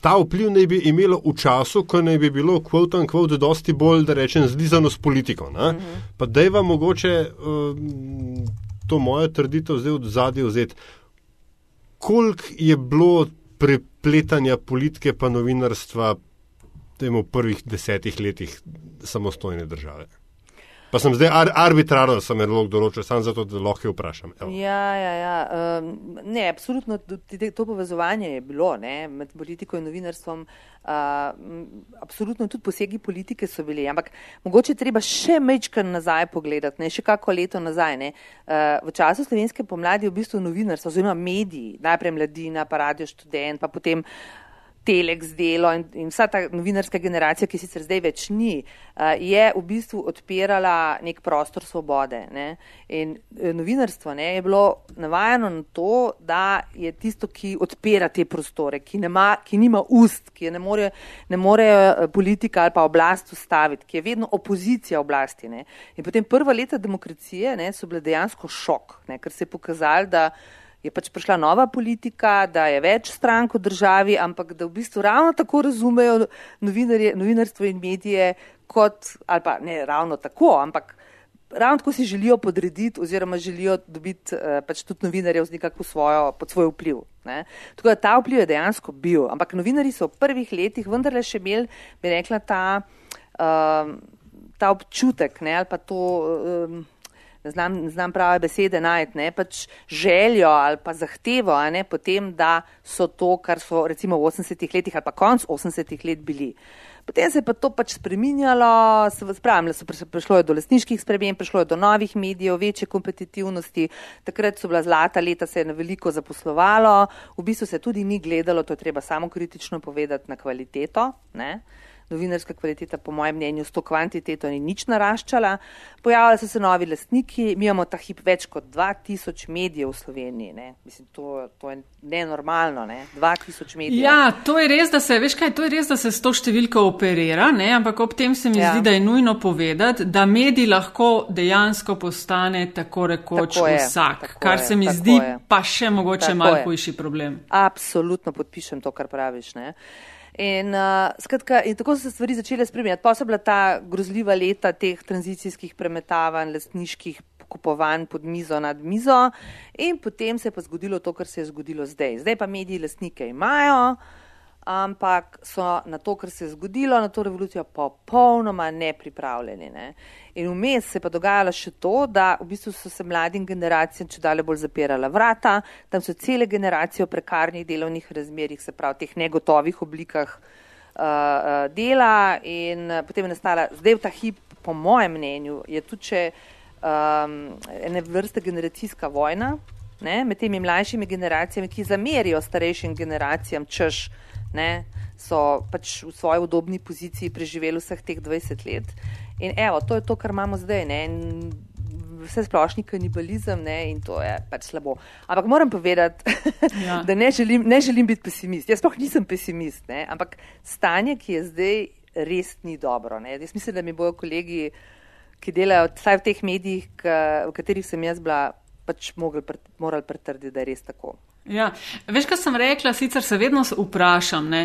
[SPEAKER 1] ta vpliv naj bi imelo v času, ko naj bi bilo, kvot in kvot, dosti bolj, da rečem, zlizano s politiko. Uh -huh. Pa da je vam mogoče uh, to mojo trditev zdaj od zadnje vzeti. Koliko je bilo prepletanja politike pa novinarstva v prvih desetih letih samostojne države. Pa sem zdaj ar arbitrarno, da sem rok določil, samo zato, da lahko vprašam.
[SPEAKER 3] Evo. Ja, ja, ja. Um, ne, absolutno to povezovanje je bilo ne, med politiko in novinarstvom. Uh, absolutno tudi posegi politike so bili, ampak mogoče treba še mečkan nazaj pogledati, ne še kako leto nazaj. Ne. Uh, v času slovenske pomladi je v bistvu novinarstvo, oziroma mediji, najprej mladina, pa radio študent, pa potem Telex delo in, in vsa ta novinarska generacija, ki sicer zdaj več ni, uh, je v bistvu odpirala nek prostor svobode. Ne? In uh, novinarstvo ne, je bilo navajeno na to, da je tisto, ki odpira te prostore, ki, nema, ki nima ust, ki ne more, ne more uh, politika ali pa oblast ustaviti, ki je vedno opozicija oblasti. Ne? In potem prva leta demokracije ne, so bile dejansko šok, ne, ker se je pokazalo, da je pač prišla nova politika, da je več strank v državi, ampak da v bistvu ravno tako razumejo novinarstvo in medije, kot, ali pa ne ravno tako, ampak ravno tako si želijo podrediti oziroma želijo dobiti uh, pač tudi novinarjev z nekako svojo, pod svoj vpliv. Ne. Tako da ta vpliv je dejansko bil, ampak novinari so v prvih letih vendarle še imeli, bi rekla, ta, uh, ta občutek ne, ali pa to. Uh, ne znam, ne znam prave besede najti, ne pač željo ali pa zahtevo, ne potem, da so to, kar so recimo v 80-ih letih ali pa konc 80-ih let bili. Potem se je pa to pač spreminjalo, se spravljalo, prišlo je do lesniških sprememb, prišlo je do novih medijev, večje kompetitivnosti, takrat so bila zlata leta, se je na veliko zaposlovalo, v bistvu se tudi ni gledalo, to je treba samo kritično povedati, na kvaliteto. Ne? Novinarska kvaliteta, po mojem mnenju, s to kvantiteto ni nič naraščala. Pojavljali so se novi lastniki, mi imamo ta hip več kot 2000 medijev v Sloveniji. Ne? Mislim, to, to je nenormalno, ne? 2000 medijev.
[SPEAKER 2] Ja, to je res, da se, veš kaj, to je res, da se s to številko operira, ne? ampak ob tem se mi ja. zdi, da je nujno povedati, da medij lahko dejansko postane tako rekoč tako je, vsak, tako kar je, se mi zdi je. pa še mogoče malo hujši problem.
[SPEAKER 3] Absolutno podpišem to, kar praviš. Ne? In, uh, skratka, in tako so se stvari začele spremenjati. Pa so bila ta grozljiva leta teh tranzicijskih premetavanj, lastniških kupovanj pod mizo nad mizo, in potem se je pa zgodilo to, kar se je zgodilo zdaj. Zdaj pa mediji lastnike imajo, ampak so na to, kar se je zgodilo, na to revolucijo popolnoma nepripravljeni. Ne? In vmes se je pa dogajalo še to, da v bistvu so se mladim generacijam če dalje bolj zapirala vrata, tam so cele generacije v prekarnih delovnih razmerjih, se pravi, teh negotovih oblikah uh, dela in potem je nastala, zdaj v ta hip, po mojem mnenju, je tudi če um, ene vrste generacijska vojna. Ne, med temi mlajšimi generacijami, ki zamerijo starejšim generacijam, češ, ne, so pač v svoji udobni poziciji preživeli vseh teh 20 let. In evo, to je to, kar imamo zdaj. Ne, vse splošni kanibalizem ne, in to je pač slabo. Ampak moram povedati, ja. da ne želim, ne želim biti pesimist. Jaz sploh nisem pesimist, ne, ampak stanje, ki je zdaj, res ni dobro. Ne. Jaz mislim, da mi bojo kolegi ki delajo vsaj v teh medijih, v katerih sem jaz bila, pač morali pretrditi, da je res tako.
[SPEAKER 2] Ja, veš, kaj sem rekla, sicer se vedno vprašam, ne,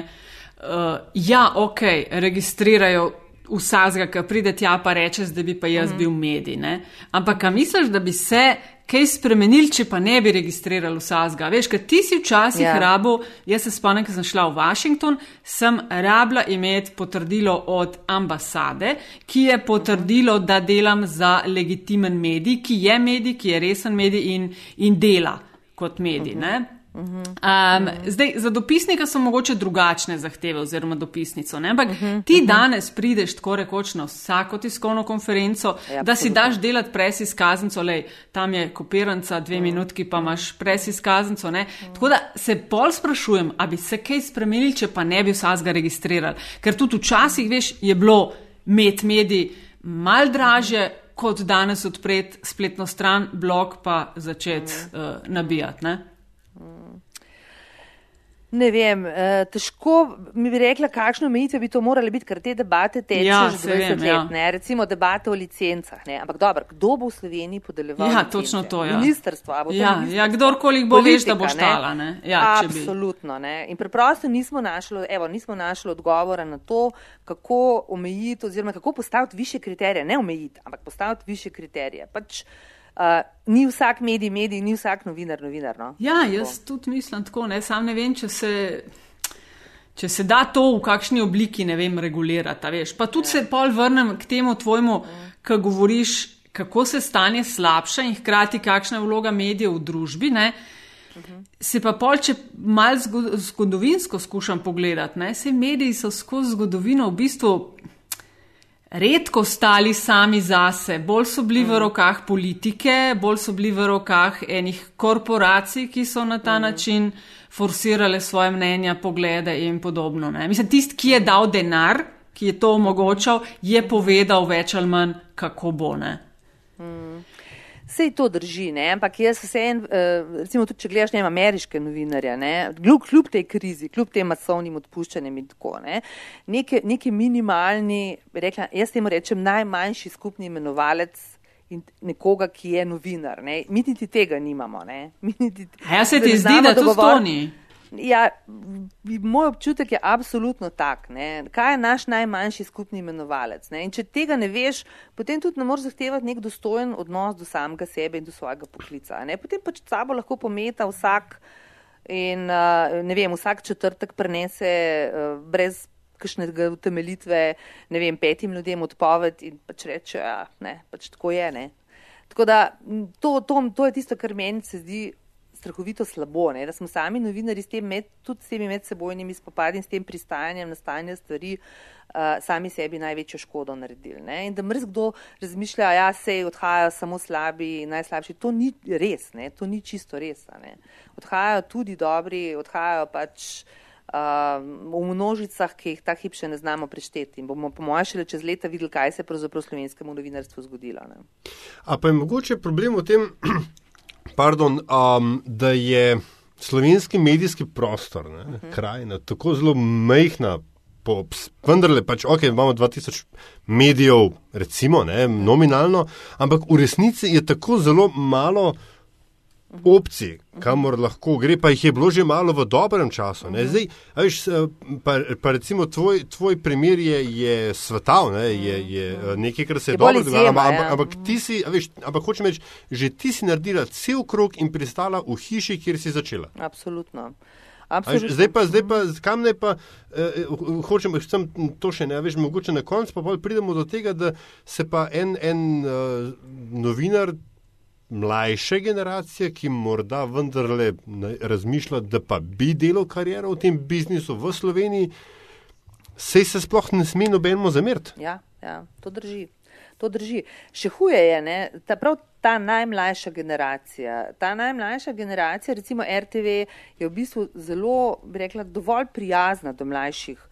[SPEAKER 2] uh, ja, ok, registrirajo vsazga, ki pride tja pa reče, da bi pa jaz mm. bil medij, ne, ampak a misliš, da bi se kaj spremenili, če pa ne bi registrirali vsazga? Veš, kaj ti si včasih yeah. Ja. rabu, jaz se spomnim, ko sem šla v Washington, sem rabila imeti potrdilo od ambasade, ki je potrdilo, da delam za legitimen medij, ki je medij, ki je resen medij in, in dela kot medij. Uh -huh. Um, zdaj, za dopisnika so mogoče drugačne zahteve, oziroma dopisnico. Ne? Ampak uh -huh, ti uh -huh. danes prideš tako rekoč na vsako tiskovno konferenco, ja, da si daš delati pres izkaznico, le tam je kopiranca, dve uh -huh. minutki, pa imaš pres izkaznico. Uh -huh. Tako da se pol sprašujem, ali bi se kaj spremenili, če pa ne bi vsega registrirali. Ker tudi včasih, veš, je bilo med mediji mal draže. Kot danes odpreti spletno stran, blog pa začeti uh, nabijati. Ne?
[SPEAKER 3] Ne vem, uh, težko mi bi rekla, kakšno omejitve bi to morali biti, ker te debate tečejo
[SPEAKER 2] ja,
[SPEAKER 3] že 20 vem, let, ja. ne? recimo debate o licencah. Ne? Ampak dobro, kdo bo v Sloveniji podeljeval?
[SPEAKER 2] Ja, licence? točno to. Ja.
[SPEAKER 3] Ministrstvo.
[SPEAKER 2] Ja, ja, kdorkoli bo veš, da bo štala. Ne? Ne? Ja,
[SPEAKER 3] Absolutno. Ne? In preprosto nismo našli, evo, nismo našli odgovora na to, kako omejiti oziroma kako postaviti više kriterije. Ne omejiti, ampak postaviti više kriterije. Pač, Uh, ni vsak medij, medij, ni vsak novinar, novinar. No?
[SPEAKER 2] Ja, jaz tako. tudi mislim tako. Ne? Sam ne vem, če se, če se da to v kakšni obliki vem, regulirati. Veš. Pa tudi ja. se pol vrnem k temu tvojemu, ja. ki govoriš, kako se stanje slabša in hkrati kakšna je vloga medijev v družbi. Ne? Mhm. Se pa pol, če mal zgodovinsko skušam pogledati, ne? se mediji so skozi zgodovino v bistvu redko stali sami zase, bolj so bili v mm. rokah politike, bolj so bili v rokah enih korporacij, ki so na ta mm. način forsirale svoje mnenja, poglede in podobno. Ne. Mislim, tisti, ki je dal denar, ki je to omogočal, je povedal več ali manj, kako bo. Ne.
[SPEAKER 3] Mm. Sej to drži, ne? ampak jaz vseeno, uh, recimo tudi če gledaš ne, ameriške novinarje, ne? kljub, kljub tej krizi, kljub tem masovnim odpuščanjem in tako, ne? neki, neki minimalni, rekla, jaz temu rečem, najmanjši skupni imenovalec nekoga, ki je novinar. Ne? Mi niti tega nimamo.
[SPEAKER 2] Niti, A ja se ti zdi, da to stoni?
[SPEAKER 3] Ja, moj občutek je absolutno tak. Ne? Kaj je naš najmanjši skupni imenovalec? Ne? In če tega ne veš, potem tudi ne moreš zahtevati nek dostojen odnos do samega sebe in do svojega poklica. Ne? Potem pač sabo lahko pometa vsak in ne vem, vsak četrtek prenese brez kakšnega utemelitve, ne vem, petim ljudem odpoved in pač reče, ja, ne, pač tako je. Ne? Tako da to, to, to je tisto, kar meni se zdi strahovito slabo, ne? da smo sami novinari s tem med, tudi s temi medsebojnimi spopadi in s tem pristajanjem na stanje stvari uh, sami sebi največjo škodo naredili. Ne? In da mrz kdo razmišlja, ja, se odhajajo samo slabi najslabši. To ni res, ne? to ni čisto res. Odhajajo tudi dobri, odhajajo pač. Uh, v množicah, ki jih ta hip še ne znamo prešteti. In bomo, po mojem, šele čez leta videli, kaj se je pravzaprav slovenskemu novinarstvu zgodilo. Ne.
[SPEAKER 1] A pa je mogoče problem v tem, pardon, um, da je slovenski medijski prostor, ne, uh -huh. krajina, tako zelo mehna. Vendar le pač, ok, imamo 2000 medijev, recimo, ne, nominalno, ampak v resnici je tako zelo malo opcij, kamor lahko gre, pa jih je bilo že malo v dobrem času. Zdaj, viš, pa, pa recimo tvoj, tvoj primer je, je svetav, ne? je, je nekaj, kar se je, je dobro dogajalo, ampak, ja. ampak, ampak, ampak hočem reči, že ti si naredila cel krok in pristala v hiši, kjer si začela.
[SPEAKER 3] Absolutno.
[SPEAKER 1] Zdaj pa, zdaj pa, kam ne pa, eh, hočem, sem to še ne, veš, mogoče na koncu pa pridemo do tega, da se pa en, en uh, novinar mlajše generacije, ki morda vendarle razmišlja, da pa bi delal kariero v tem biznisu v Sloveniji, se se sploh ne sme nobenemu zameriti.
[SPEAKER 3] Ja, ja, to drži. To drži. Še huje je, ne, ta, prav ta najmlajša generacija. Ta najmlajša generacija, recimo RTV, je v bistvu zelo, bi rekla, dovolj prijazna do mlajših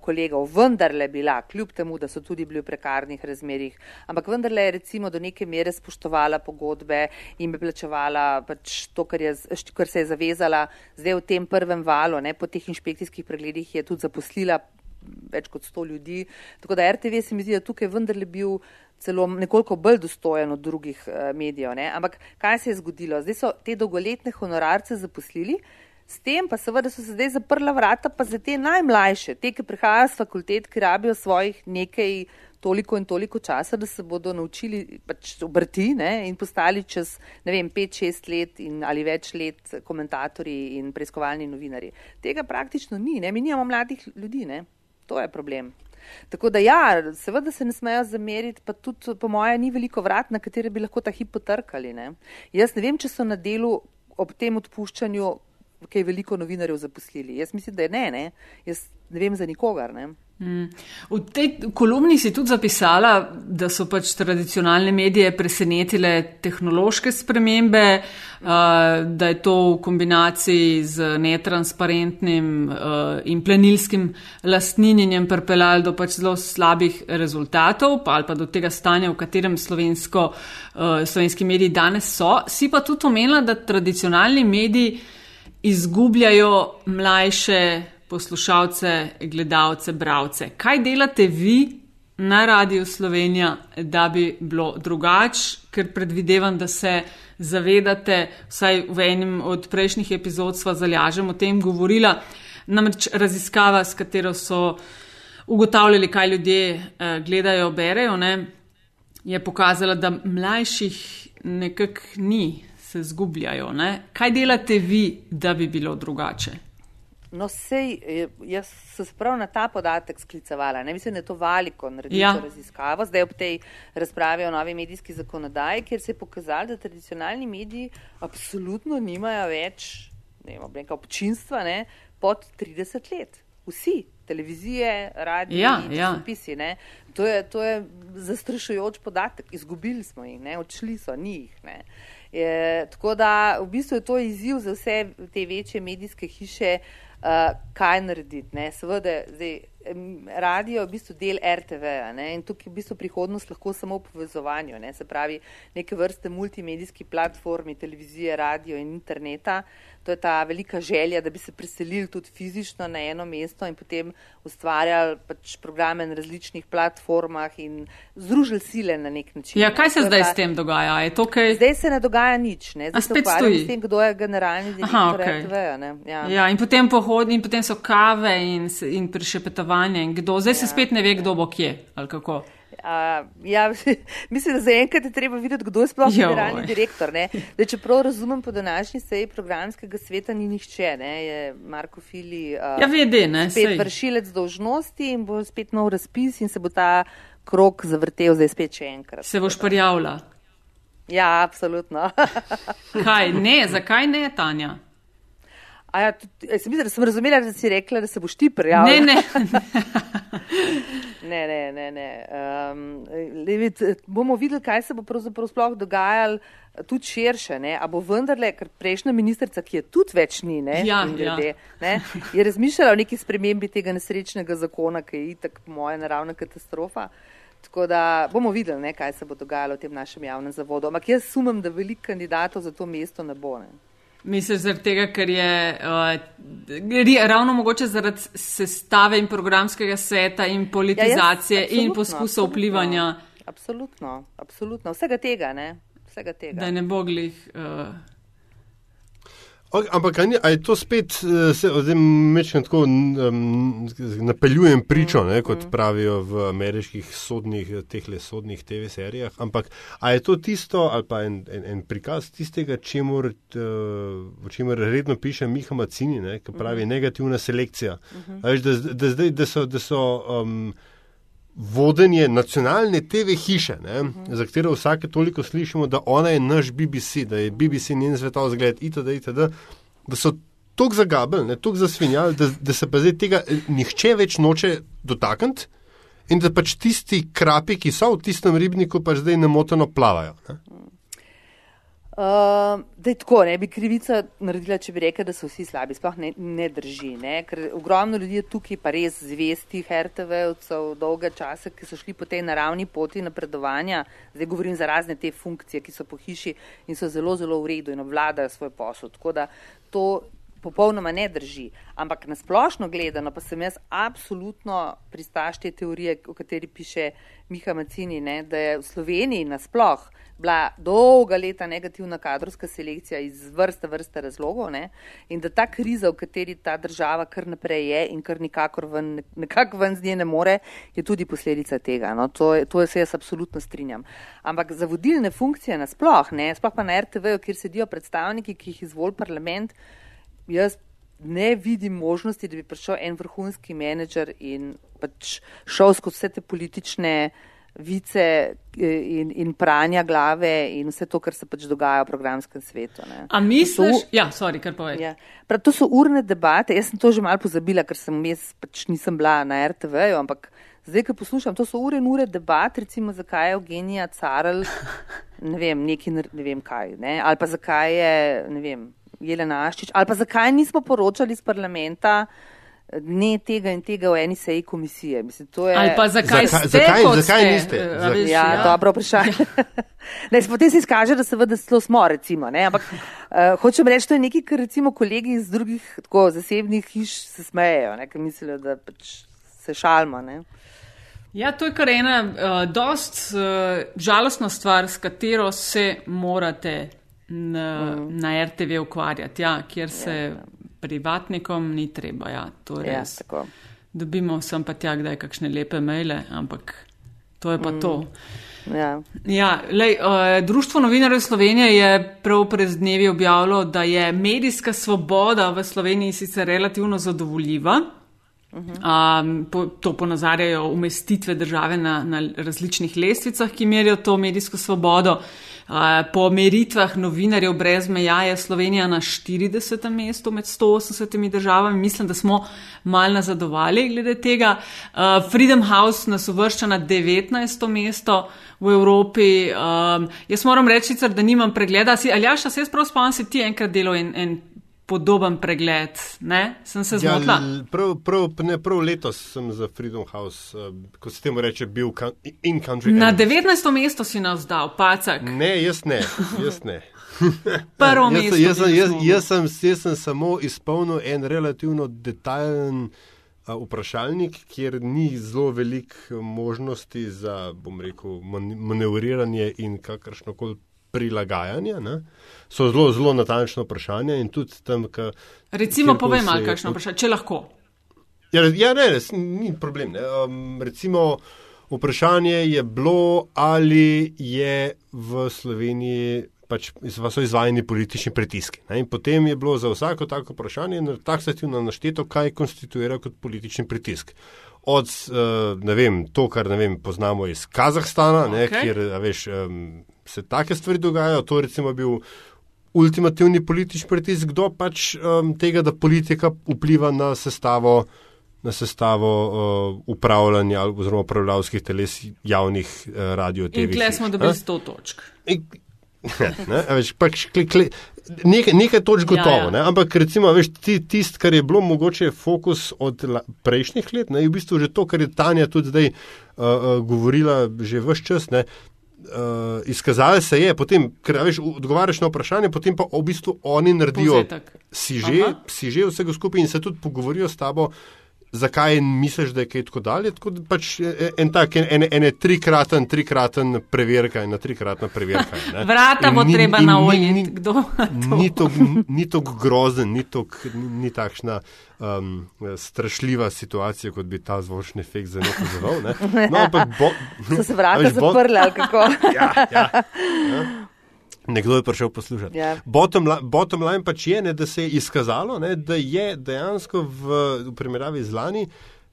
[SPEAKER 3] kolegov vendarle bila, kljub temu, da so tudi bili v prekarnih razmerih, ampak vendarle je recimo do neke mere spoštovala pogodbe in bi plačevala pač to, kar, je, kar se je zavezala zdaj v tem prvem valu, ne, po teh inšpekcijskih pregledih je tudi zaposlila več kot sto ljudi. Tako da RTV se mi zdi, da tukaj vendarle bil celo nekoliko bolj dostojen od drugih uh, medijev. Ne? Ampak kaj se je zgodilo? Zdaj so te dolgoletne honorarce zaposlili, s tem pa seveda so se zdaj zaprla vrata pa za te najmlajše, te, ki prihajajo z fakultet, ki rabijo svojih nekaj toliko in toliko časa, da se bodo naučili pač obrti ne? in postali čez, ne vem, pet, šest let in, ali več let komentatorji in preiskovalni novinari. Tega praktično ni, ne? mi nimamo mladih ljudi, ne? to je problem. Tako da ja, seveda se ne smejo zameriti, pa tudi po moje ni veliko vrat, na katere bi lahko ta hip potrkali. Ne? Jaz ne vem, če so na delu ob tem odpuščanju kaj veliko novinarjev zaposlili. Jaz mislim, da je ne, ne. Jaz ne vem za nikogar. Ne?
[SPEAKER 2] Mm. V tej kolumni si tudi zapisala, da so pač tradicionalne medije presenetile tehnološke spremembe, da je to v kombinaciji z netransparentnim in plenilskim lastninjenjem pripeljalo do pač zelo slabih rezultatov ali pa do tega stanja, v katerem slovensko, slovenski mediji danes so. Si pa tudi omenila, da tradicionalni mediji izgubljajo mlajše poslušalce, gledalce, bravce. Kaj delate vi na Radiu Slovenija, da bi bilo drugače, ker predvidevam, da se zavedate, vsaj v enem od prejšnjih epizod sva zalažem o tem govorila, namreč raziskava, s katero so ugotavljali, kaj ljudje eh, gledajo, berejo, ne, je pokazala, da mlajših nekak ni se zgubljajo. Ne? Kaj delate vi, da bi bilo drugače?
[SPEAKER 3] No, sej, eh, jaz sem se prav na ta podatek sklicevala. Ne mislim, da je to valiko narediti ja. raziskavo. Zdaj ob tej razpravi o novi medijski zakonodaji, kjer se je pokazalo, da tradicionalni mediji absolutno nimajo več ne vem, občinstva ne, pod 30 let. Vsi, televizije, radio, ja, ja. zapisi. To je, to je zastrašujoč podatek. Izgubili smo jih, ne, odšli so, ni jih. Ne. Je, tako da v bistvu je to izziv za vse te večje medijske hiše, uh, kaj narediti. Ne. Seveda, zdaj, radio je v bistvu del RTV in tukaj v bistvu prihodnost lahko samo v povezovanju, ne. se pravi neke vrste multimedijski platformi, televizije, radio in interneta. To je ta velika želja, da bi se preselili tudi fizično na eno mesto in potem ustvarjali pač programe na različnih platformah in združili sile na nek način.
[SPEAKER 2] Ja, kaj se zdaj s tem dogaja? Kaj...
[SPEAKER 3] Zdaj se ne dogaja nič. Ne? Zdaj spet stoji. S tem, kdo je generalni direktor Aha, okay. RTV.
[SPEAKER 2] Ja. ja, in potem pohodi in potem so kave in, in prišepetovanje in kdo. Zdaj ja, se spet ne ve, kdo bo kje ali kako.
[SPEAKER 3] Uh, ja, mislim, da zaenkrat je treba videti, kdo je sploh generalni direktor. Da, če prav razumem, po današnji seji programskega sveta ni nihče, ne? je Marko Fili uh,
[SPEAKER 2] ja, vede, ne,
[SPEAKER 3] spet sej. vršilec dožnosti in bo spet nov razpis in se bo ta krok zavrtel zdaj spet še enkrat.
[SPEAKER 2] Se boš prijavila?
[SPEAKER 3] Ja, absolutno.
[SPEAKER 2] Kaj ne, zakaj ne, Tanja?
[SPEAKER 3] Ja, tudi, sem, mislim, da sem razumela, da si rekla, da se boš ti prijavila.
[SPEAKER 2] Ne, ne.
[SPEAKER 3] ne, ne, ne. ne. Um, vid, bomo videli, kaj se bo pravzaprav sploh dogajalo tudi širše. Ne? A bo vendarle, ker prejšnja ministrica, ki je tudi več ni, ne,
[SPEAKER 2] ja,
[SPEAKER 3] grede, ja. ne, je razmišljala o neki spremembi tega nesrečnega zakona, ki je itak moja naravna katastrofa. Tako da bomo videli, ne, kaj se bo dogajalo v tem našem javnem zavodu. Ampak jaz sumem, da veliko kandidatov za to mesto ne bo. Ne.
[SPEAKER 2] Misliš, zaradi tega, ker je uh, ravno mogoče zaradi sestave in programskega sveta in politizacije ja, jaz, in poskusa vplivanja.
[SPEAKER 3] Absolutno, absolutno. Vsega tega, ne? Vsega tega.
[SPEAKER 2] Da ne bo glih. Uh,
[SPEAKER 1] Ampak ali je to spet, eh, zdaj mečem tako, um, napeljujem pričo, ne, kot mm. pravijo v ameriških sodnih, teh le sodnih TV serijah, ampak ali je to tisto, ali pa en, en, en prikaz tistega, čemur, uh, o čemer redno piše Miha Macini, ne, ki pravi mm. negativna selekcija. Mm -hmm. Veš, da, da, zdaj, da so, da so um, vodenje nacionalne TV hiše, ne, uh -huh. za katero vsake toliko slišimo, da ona je naš BBC, da je BBC njen svetov zgled itd., itd., da so tako zagabili, tako zasvinjali, da, da se pa zdaj tega eh, nihče več noče dotakniti in da pač tisti krapi, ki so v tistem ribniku, pač zdaj nemoteno plavajo. Ne.
[SPEAKER 3] Uh, da je tako, ne bi krivica naredila, če bi rekla, da so vsi slabi. Sploh ne, ne drži, ne? ker ogromno ljudi je tukaj pa res zvestih RTV-ovcev dolga časa, ki so šli po tej naravni poti napredovanja. Zdaj govorim za razne te funkcije, ki so po hiši in so zelo, zelo v redu in obvladajo svoj posel. Tako da to popolnoma ne drži. Ampak nasplošno gledano, pa sem jaz absolutno pristaš te teorije, o kateri piše Miha Macini, ne, da je v Sloveniji nasploh bila dolga leta negativna kadrovska selekcija iz vrste vrste razlogov ne, in da ta kriza, v kateri ta država kar naprej je in kar nikakor ven, nekako ven z nje ne more, je tudi posledica tega. No. To, to se jaz absolutno strinjam. Ampak za vodilne funkcije nasploh, ne, sploh pa na RTV, kjer sedijo predstavniki, ki jih izvoli parlament, jaz ne vidim možnosti, da bi prišel en vrhunski menedžer in pač šel skozi vse te politične vice eh, in, in pranja glave in vse to, kar se pač dogaja v programskem svetu. Ne.
[SPEAKER 2] A misliš? To, ja, sorry, kar povej. Ja.
[SPEAKER 3] Prav, to so urne debate, jaz sem to že malo pozabila, ker sem jaz pač nisem bila na RTV-ju, ampak zdaj, ko poslušam, to so ure in ure debat, recimo, zakaj je Eugenija Carl, ne vem, neki, ne vem kaj, ne, ali pa zakaj je, ne vem, Jelena Aščič, ali pa zakaj nismo poročali iz parlamenta ne tega in tega v eni seji komisije. Mislim,
[SPEAKER 2] je... Ali pa zakaj,
[SPEAKER 1] zakaj, zakaj, zakaj niste?
[SPEAKER 3] Ja, ja, dobro vprašanje. ne, potem se izkaže, da seveda zelo smo, recimo. Ne? Ampak uh, hočem reči, to je nekaj, kar recimo kolegi iz drugih tako zasebnih hiš se smejejo, ker mislijo, da pač se šalmo. Ne?
[SPEAKER 2] Ja, to je kar ena uh, dost uh, žalostna stvar, s katero se morate na, mm. na RTV ukvarjati, ja, kjer se ja, ja. privatnikom ni treba. Ja,
[SPEAKER 3] ja,
[SPEAKER 2] Dobimo sem pa tja, da je kakšne lepe maile, ampak to je pa mm. to.
[SPEAKER 3] Ja.
[SPEAKER 2] Ja, lej, uh, Društvo novinarjev Slovenije je prav pred dnevi objavilo, da je medijska svoboda v Sloveniji sicer relativno zadovoljiva. Um, po, to ponazarjajo umestitve države na, na različnih lestvicah, ki merijo to medijsko svobodo. Uh, po meritvah novinarjev brez meja je Slovenija na 40. mestu med 180 državami. Mislim, da smo mal nazadovali glede tega. Uh, Freedom House nas uvršča na 19. mesto v Evropi. Um, jaz moram reči, da nimam pregleda. Ali ja, še se jaz prav spomnim, si ti enkrat delal en. en podoben pregled. Ne? Sem se zmotila.
[SPEAKER 1] Ja, prav, prav, ne, prav letos sem za Freedom House, uh, ko se temu reče, bil in country.
[SPEAKER 2] Na 19. mesto si nas dal, pacak.
[SPEAKER 1] Ne, jaz ne. Jaz ne.
[SPEAKER 2] Prvo mesto.
[SPEAKER 1] Jaz, jaz, jaz, jaz, sem, jaz sem samo izpolnil en relativno detajlen. Vprašalnik, kjer ni zelo veliko možnosti za, bom rekel, manevriranje in kakršno koli prilagajanje. Ne? So zelo, zelo natančno vprašanje. Tam, ka,
[SPEAKER 2] recimo, povej malo, kakšno vprašanje, če lahko.
[SPEAKER 1] Ja, ja ne, ne, ni problem. Um, recimo, vprašanje je bilo, ali je v Sloveniji. Pač so izvajani politični pritiski. Ne? In potem je bilo za vsako tako vprašanje taksativno našteto, kaj konstituira kot politični pritisk. Od, uh, ne vem, to, kar ne vem, poznamo iz Kazahstana, okay. ne, kjer, veš, um, se take stvari dogajajo. To je bil ultimativni politični pritisk, kdo pač um, tega, da politika vpliva na sestavo, na sestavo uh, upravljanja oziroma upravljavskih teles javnih uh, radio-TV.
[SPEAKER 2] In tle smo dobili 100 točk. In,
[SPEAKER 1] ne, veš, pač, kle, kle, nekaj, nekaj točk gotovo, ja, ja. ampak recimo, veš, tisto, kar je bilo mogoče fokus od la, prejšnjih let, ne, je v bistvu že to, kar je Tanja tudi zdaj uh, uh, govorila že vse čas, ne, uh, izkazalo se je, potem, ker veš, odgovarjaš na vprašanje, potem pa v bistvu oni naredijo si že, si že vsega skupaj in se tudi pogovorijo s tabo. Zakaj misliš, da je kaj tako dalje? Tako pač e, en tak, en, en, en trikraten, trikraten preverka in trikratna preverka.
[SPEAKER 2] Ne? Vrata bo ni, treba na ojit, kdo?
[SPEAKER 1] Ni to grozen, ni to ni takšna um, strašljiva situacija, kot bi ta zvočni efekt zelo. Ne? No,
[SPEAKER 3] bo, so se vrata zaprle, ali kako?
[SPEAKER 1] ja, ja, ja. Nekdo je prišel poslušati. Yeah. Ja. Bottom, bottom line pač je, ne, da se je izkazalo, ne, da je dejansko v, v primerjavi z lani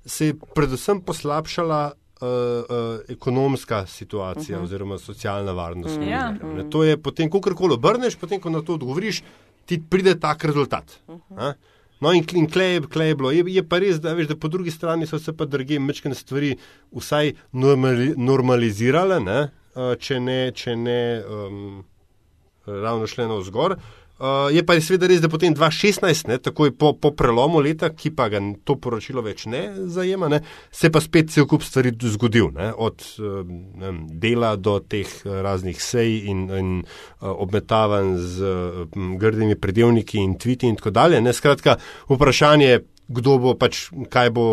[SPEAKER 1] se je predvsem poslabšala uh, uh, ekonomska situacija uh mhm. -huh. oziroma socialna varnost. Mm, yeah. ne, to je potem, ko karkoli obrneš, potem, ko na to odgovoriš, ti pride tak rezultat. Uh mhm. -huh. No, in, in klej, klej je bilo. Je, je pa res, da, veš, da po drugi strani so se pa druge mečkane stvari vsaj normali, normalizirale, ne? Uh, če ne. Če ne um, ravno šle na vzgor. Uh, je pa seveda res, da potem 2016, ne, takoj po, po prelomu leta, ki pa ga to poročilo več ne zajema, ne, se pa spet cel kup stvari zgodil, ne, od ne, dela do teh raznih sej in, in obmetavanj z grdimi predelniki in tviti in tako dalje. Ne, skratka, vprašanje, kdo bo pač, kaj bo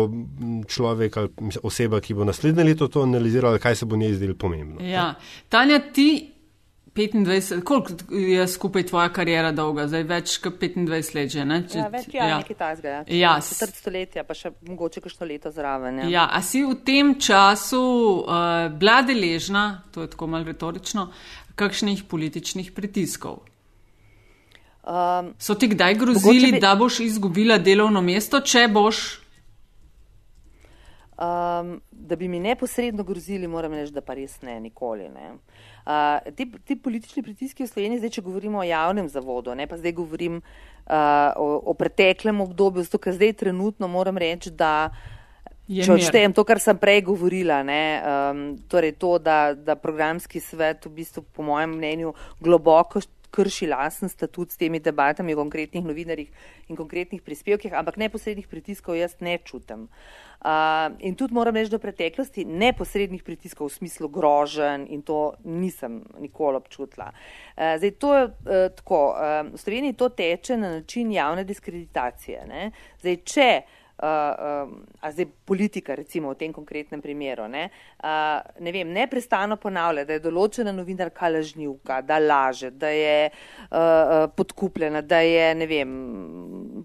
[SPEAKER 1] človek ali oseba, ki bo naslednje leto to analizirala, kaj se bo njej zdelo pomembno.
[SPEAKER 2] Ja. Tanja, ti 25, koliko je skupaj tvoja karijera dolga, zdaj več kot 25 let že? Ne?
[SPEAKER 3] Če, ja, več je ja. nekaj tajzga, ja.
[SPEAKER 2] ja.
[SPEAKER 3] Četrt stoletja, pa še mogoče kakšno leto zraven.
[SPEAKER 2] Ja. ja, a si v tem času uh, bila deležna, to je tako mal retorično, kakšnih političnih pritiskov? Um, so ti kdaj grozili, bi... da boš izgubila delovno mesto, če boš?
[SPEAKER 3] Um, da bi mi neposredno grozili, moram reči, da pa res ne, nikoli ne. Uh, Uh, ti, ti politični pritiski v Sloveniji, zdaj, če govorimo o javnem zavodu, ne pa zdaj govorim uh, o, o preteklem obdobju, zato ker zdaj trenutno moram reči, da če odštejem to, kar sem prej govorila, ne, um, torej to, da, da programski svet v bistvu po mojem mnenju globoko krši lasen statut s temi debatami o konkretnih novinarjih in konkretnih prispevkih, ampak neposrednih pritiskov jaz ne čutim. Uh, in tudi moram reči, da v preteklosti neposrednih pritiskov v smislu grožen in to nisem nikoli občutila. Uh, zdaj, to je uh, tako, uh, v Sloveniji to teče na način javne diskreditacije. Ne? Zdaj, če uh, uh, a zdaj politika, recimo v tem konkretnem primeru, ne, uh, ne vem, neprestano ponavlja, da je določena novinarka lažnivka, da laže, da je uh, podkupljena, da je, ne vem,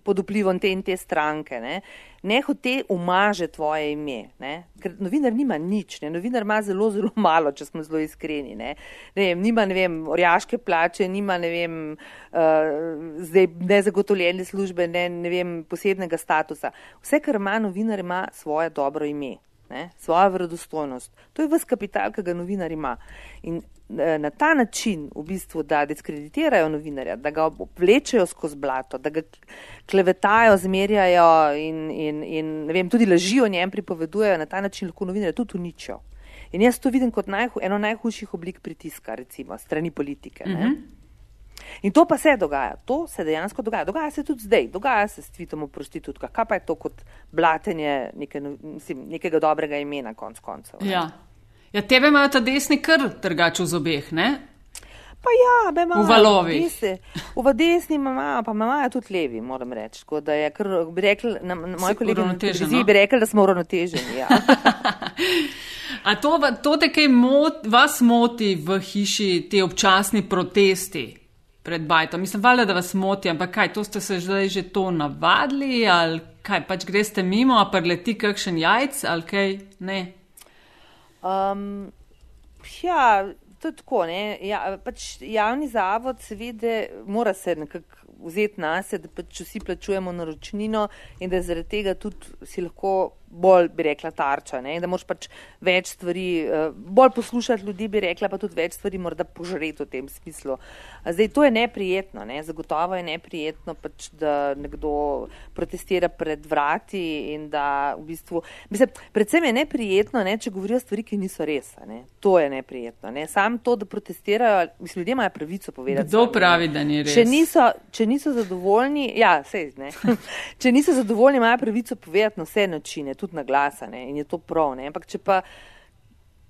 [SPEAKER 3] pod vplivom te in te stranke. Ne, uh, nehote umaže tvoje ime. Ne? Ker novinar nima nič, ne? novinar ima zelo, zelo malo, če smo zelo iskreni. Ne? Ne vem, nima ne vem, orjaške plače, nima ne vem, uh, nezagotovljene službe, ne, ne vem, posebnega statusa. Vse, kar ima novinar, ima svoje dobro ime ne, svojo verodostojnost. To je vse kapital, ki ga novinar ima. In e, na ta način, v bistvu, da diskreditirajo novinarja, da ga vlečejo skozi blato, da ga klevetajo, zmerjajo in, in, in vem, tudi lažijo njem pripovedujejo, na ta način lahko novinarja tudi uničijo. In jaz to vidim kot najhu, eno najhujših oblik pritiska, recimo, strani politike. Mm -hmm. In to pa se dogaja, to se dejansko dogaja. Dogaja se tudi zdaj, dogaja se s tvitom o prostitutkah. Kaj pa je to kot blatenje neke, mislim, nekega dobrega imena, konc koncev?
[SPEAKER 2] Ja. ja, tebe imajo ta desni kar trgač v zobeh, ne?
[SPEAKER 3] Pa ja, me imajo.
[SPEAKER 2] V valovi.
[SPEAKER 3] V desni imajo, pa imajo tudi levi, moram reči. Tako da je, kar bi rekli, na, na moji kolegi na televiziji no? bi rekli, da smo uravnoteženi. Ja.
[SPEAKER 2] A to, to te kaj mot, vas moti v hiši, ti občasni protesti? Pred bajtom. Mislim, valjda, da vas moti, ampak kaj, to ste se zdaj že to navadili, ali kaj, pač greste mimo, a preleti kakšen jajc, ali kaj, ne?
[SPEAKER 3] Um, ja, to je tako, ne. Ja, pač javni zavod seveda mora se nekako vzeti na sebe, da pač vsi plačujemo naročnino in da zaradi tega tudi si lahko bolj, bi rekla, tarča. Ne? Da moš pač več stvari, uh, bolj poslušati ljudi, bi rekla, pa tudi več stvari morda požreti v tem smislu. Zdaj, to je neprijetno, ne? zagotovo je neprijetno, pač, da nekdo protestira pred vrati in da v bistvu. Mislim, predvsem je neprijetno, ne? če govorijo stvari, ki niso res. Ne? To je neprijetno. Ne? Sam to, da protestirajo, mislim, ljudje imajo pravico povedati.
[SPEAKER 2] Kdo pravi, da ni res?
[SPEAKER 3] Če niso, če niso zadovoljni, ja, sej, če niso zadovoljni, imajo pravico povedati na vse načine tudi na glas, in je to prav. Ne? Ampak če pa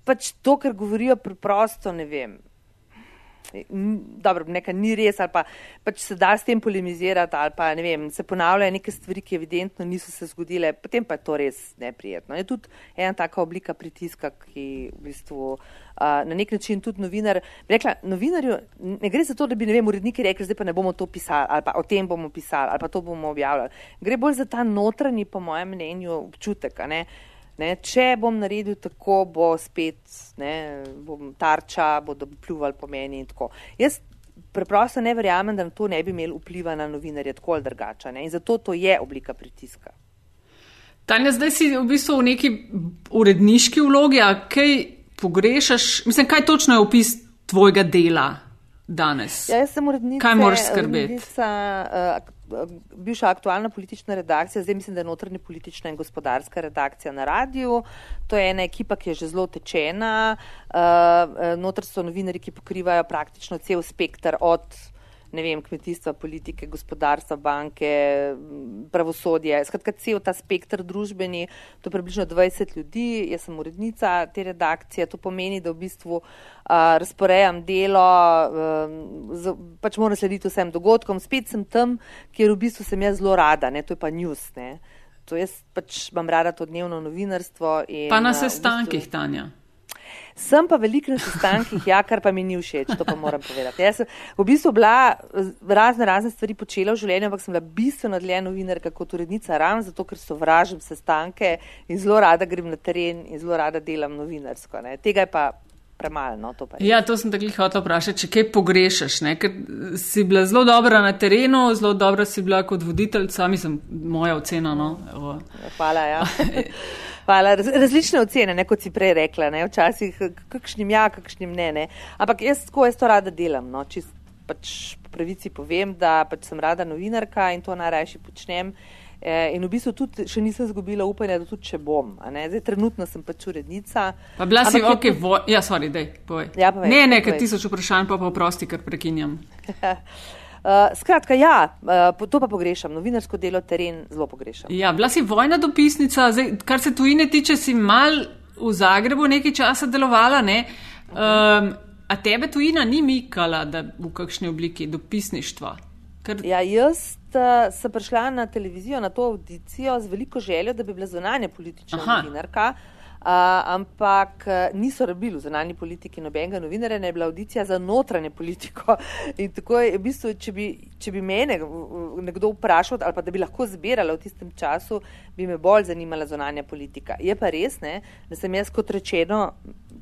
[SPEAKER 3] pač to, kar govorijo preprosto, ne vem. Dobro, nekaj ni res, ali pa pač se da s tem polemizirati, ali pa ne vem, se ponavljajo neke stvari, ki evidentno niso se zgodile, potem pa je to res neprijetno. Je tudi ena taka oblika pritiska, ki v bistvu uh, na nek način tudi novinar. Rekla, novinarju ne gre za to, da bi ne vem, uredniki rekli, zdaj pa ne bomo to pisali, ali pa o tem bomo pisali, ali pa to bomo objavljali. Gre bolj za ta notranji, po mojem mnenju, občutek. Ne? Ne, če bom naredil tako, bo spet ne, bom tarča, bodo pljuvali po meni in tako. Jaz preprosto ne verjamem, da to ne bi imel vpliva na novinarje tako ali drugače. In zato to je oblika pritiska.
[SPEAKER 2] Tanja, zdaj si v bistvu v neki uredniški vlogi, a kaj pogrešaš? Mislim, kaj točno je opis tvojega dela danes?
[SPEAKER 3] Ja, jaz sem urednica.
[SPEAKER 2] Kaj moraš skrbeti?
[SPEAKER 3] Urednica, uh, bivša aktualna politična redakcija, zdaj mislim, da je notranja politična in gospodarska redakcija na radiju. To je ena ekipa, ki je že zelo tečena. Uh, notr so novinari, ki pokrivajo praktično cel spektr od ne vem, kmetijstva, politike, gospodarstva, banke, pravosodje. Skratka, cel ta spektr družbeni, to je približno 20 ljudi, jaz sem urednica te redakcije, to pomeni, da v bistvu uh, razporejam delo, uh, z, pač moram slediti vsem dogodkom, spet sem tam, kjer v bistvu sem jaz zelo rada, ne, to je pa news. Ne. To jaz pač imam rada to dnevno novinarstvo. In,
[SPEAKER 2] pa na sestankih, v bistvu, Tanja.
[SPEAKER 3] Sem pa veliko na sestankih, ja, kar pa mi ni všeč, to pa moram povedati. Jaz sem v bistvu bila razne, razne stvari počela v življenju, ampak sem bila bistveno dlje novinarka kot urednica, ravno zato, ker sovražim sestanke in zelo rada grem na teren in zelo rada delam novinarsko. Ne. Tega je pa premalo. No, to
[SPEAKER 2] ja, to sem tako hotel vprašati, če kaj pogrešaš, ne? ker si bila zelo dobra na terenu, zelo dobra si bila kot voditeljca, mislim, moja ocena. No?
[SPEAKER 3] Hvala, ja. Hvala. Različne ocene, ne, kot si prej rekla, ne, včasih kakšnim ja, kakšnim ne, ne. Ampak jaz tako jaz to rada delam, no, čist pač po pravici povem, da pač sem rada novinarka in to najrajši počnem. E, in v bistvu tudi še nisem zgubila upanja, da tudi če bom. Zdaj, trenutno sem pač urednica.
[SPEAKER 2] Pa bila si, ok, je... vo... ja, sorry, dej, povej. Ja, povej. Ne, nekaj tisoč vprašanj, pa pa prosti, ker prekinjam.
[SPEAKER 3] Uh, skratka, ja, uh, to pa pogrešam, novinarsko delo, teren zelo pogrešam.
[SPEAKER 2] Ja, bila si vojna dopisnica, zdaj, kar se tujine tiče, si mal v Zagrebu nekaj časa delovala, ne? Um, a tebe tujina ni mikala, da v kakšni obliki dopisništva?
[SPEAKER 3] Ker... Ja, jaz uh, sem prišla na televizijo, na to audicijo z veliko željo, da bi bila zunanja politična novinarka. Uh, ampak niso rabili v zunanji politiki nobenega novinarja, ne je bila audicija za notranje politiko. In tako je, v bistvu, če bi, če bi mene nekdo vprašal, ali pa da bi lahko zbirala v tistem času, bi me bolj zanimala zunanja politika. Je pa res, ne, da sem jaz, kot rečeno,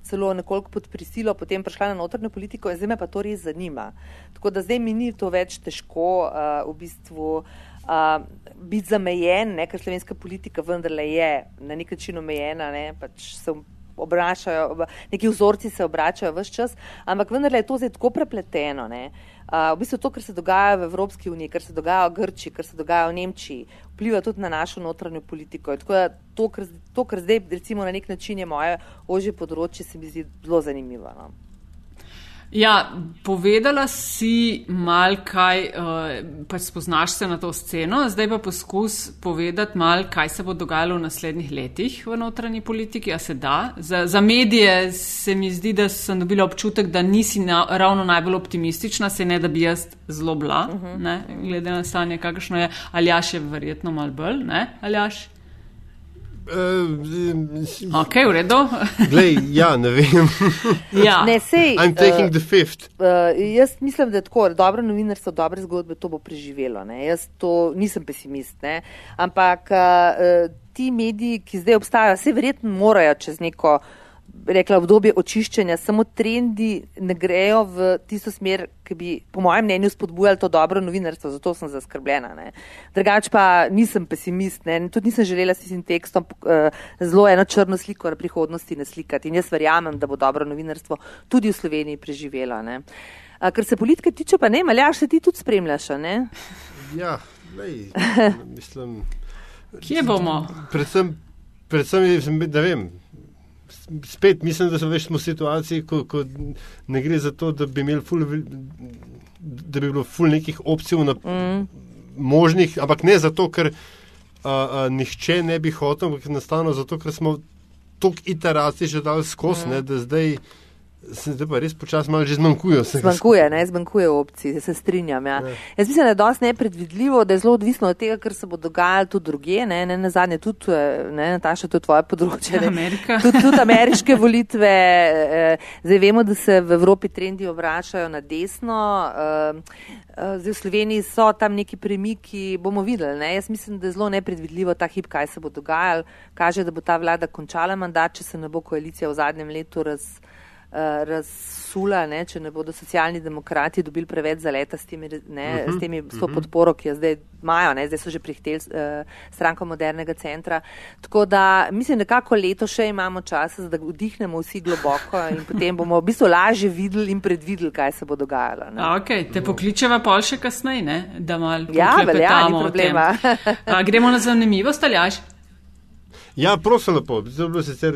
[SPEAKER 3] celo nekoliko pod prisilo potem prišla na notranjo politiko in zdaj me pa to res zanima. Tako da zdaj mi ni to več težko uh, v bistvu uh, biti zamejen, ne, ker slovenska politika vendarle je na nek način omejena, ne, pač se obračajo, neki vzorci se obračajo vse čas, ampak vendarle je to zdaj tako prepleteno. Ne. Uh, v bistvu to, kar se dogaja v Evropski uniji, kar se dogaja v Grčiji, kar se dogaja v Nemčiji, vpliva tudi na našo notranjo politiko. Tako da to, kar, to, kar zdaj recimo na nek način je moje ožje področje, se mi zdi zelo zanimivo. No.
[SPEAKER 2] Ja, povedala si mal kaj, uh, pač spoznaš se na to sceno, zdaj pa poskus povedati mal, kaj se bo dogajalo v naslednjih letih v notranji politiki, a se da. Za, za medije se mi zdi, da sem dobila občutek, da nisi na, ravno najbolj optimistična, se ne da bi jaz zelo bila, uh -huh. ne, glede na stanje, kakšno je, ali jaš je verjetno mal bolj, ne, ali jaš. Uh, ok, v redu.
[SPEAKER 1] Glej, ja, ne vem.
[SPEAKER 3] ja. Ne, sej,
[SPEAKER 1] I'm taking uh, the fifth.
[SPEAKER 3] Uh, jaz mislim, da je tako, dobro novinarstvo, dobre zgodbe, to bo preživelo. Ne. Jaz to nisem pesimist, ne. ampak uh, ti mediji, ki zdaj obstajajo, se verjetno morajo čez neko rekla, obdobje očiščenja, samo trendi ne grejo v tisto smer, ki bi, po mojem mnenju, spodbujali to dobro novinarstvo, zato sem zaskrbljena. Ne. Drugač pa nisem pesimist, ne. tudi nisem želela s tem tekstom uh, zelo eno črno sliko na prihodnosti naslikati in jaz verjamem, da bo dobro novinarstvo tudi v Sloveniji preživelo. Ne. A, kar se politike tiče, pa ne, ali še ti tudi spremljaš? Ne?
[SPEAKER 1] Ja, lej, mislim.
[SPEAKER 2] Kje bomo?
[SPEAKER 1] Predvsem, predvsem, da vem spet mislim, da smo več v situaciji, ko, ko ne gre za to, da bi, ful, da bi bilo ful nekih opcij na, mm. možnih, ampak ne zato, ker a, a, nihče ne bi hotel, ampak enostavno zato, ker smo toliko iteracij že dali skozi, mm. da zdaj. Zdaj pa res počasi malo že zmanjkuje.
[SPEAKER 3] Zmanjkuje, ne, zmanjkuje opcij, se strinjam. Ja. Ja. Jaz mislim, da je dosti nepredvidljivo, da je zelo odvisno od tega, kar se bo dogajalo tudi druge, ne, ne na zadnje tudi, eh, ne, Nataša, tudi tvoje področje.
[SPEAKER 2] Amerika.
[SPEAKER 3] Tudi, tudi ameriške volitve. Eh, zdaj vemo, da se v Evropi trendi obračajo na desno. Eh, zdaj v Sloveniji so tam neki premiki, bomo videli. Ne. Jaz mislim, da je zelo nepredvidljivo ta hip, kaj se bo dogajalo. Kaže, da bo ta vlada končala mandat, če se ne bo koalicija v zadnjem letu razvijala. Eh, razsula, ne, če ne bodo socialni demokrati dobili preveč zaleta s temi, ne, uh -huh, s temi uh -huh. Mhm. podporo, ki jo zdaj imajo, ne, zdaj so že prihteli uh, stranko modernega centra. Tako da mislim, da kako leto še imamo čas, da vdihnemo vsi globoko in potem bomo v bistvu lažje videli in predvideli, kaj se bo dogajalo.
[SPEAKER 2] Ok, te pokličeva pol še kasneje, da malo.
[SPEAKER 3] Ja, velja, ni problema.
[SPEAKER 2] A, gremo na zanimivost, ali až?
[SPEAKER 1] Ja, prosim, lepo. To je bilo sicer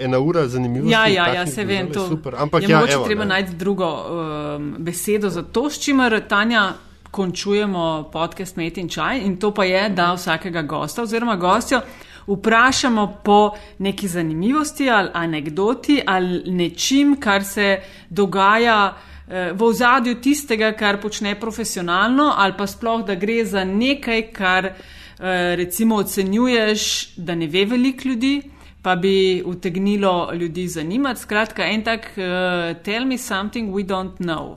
[SPEAKER 1] ena ura zanimivo.
[SPEAKER 2] Ja, ja, ja, se vem, to
[SPEAKER 1] super. Ampak
[SPEAKER 2] je
[SPEAKER 1] ja,
[SPEAKER 2] mogoče
[SPEAKER 1] evo,
[SPEAKER 2] treba
[SPEAKER 1] ne.
[SPEAKER 2] najti drugo um, besedo za to, s čimer Tanja končujemo podcast Met in čaj in to pa je, da vsakega gosta oziroma gostjo vprašamo po neki zanimivosti ali anegdoti ali nečim, kar se dogaja eh, v ozadju tistega, kar počne profesionalno ali pa sploh, da gre za nekaj, kar recimo ocenjuješ, da ne ve veliko ljudi. Pa bi utegnilo ljudi zanimati. Skratka, en tak, uh, tell me something we don't know.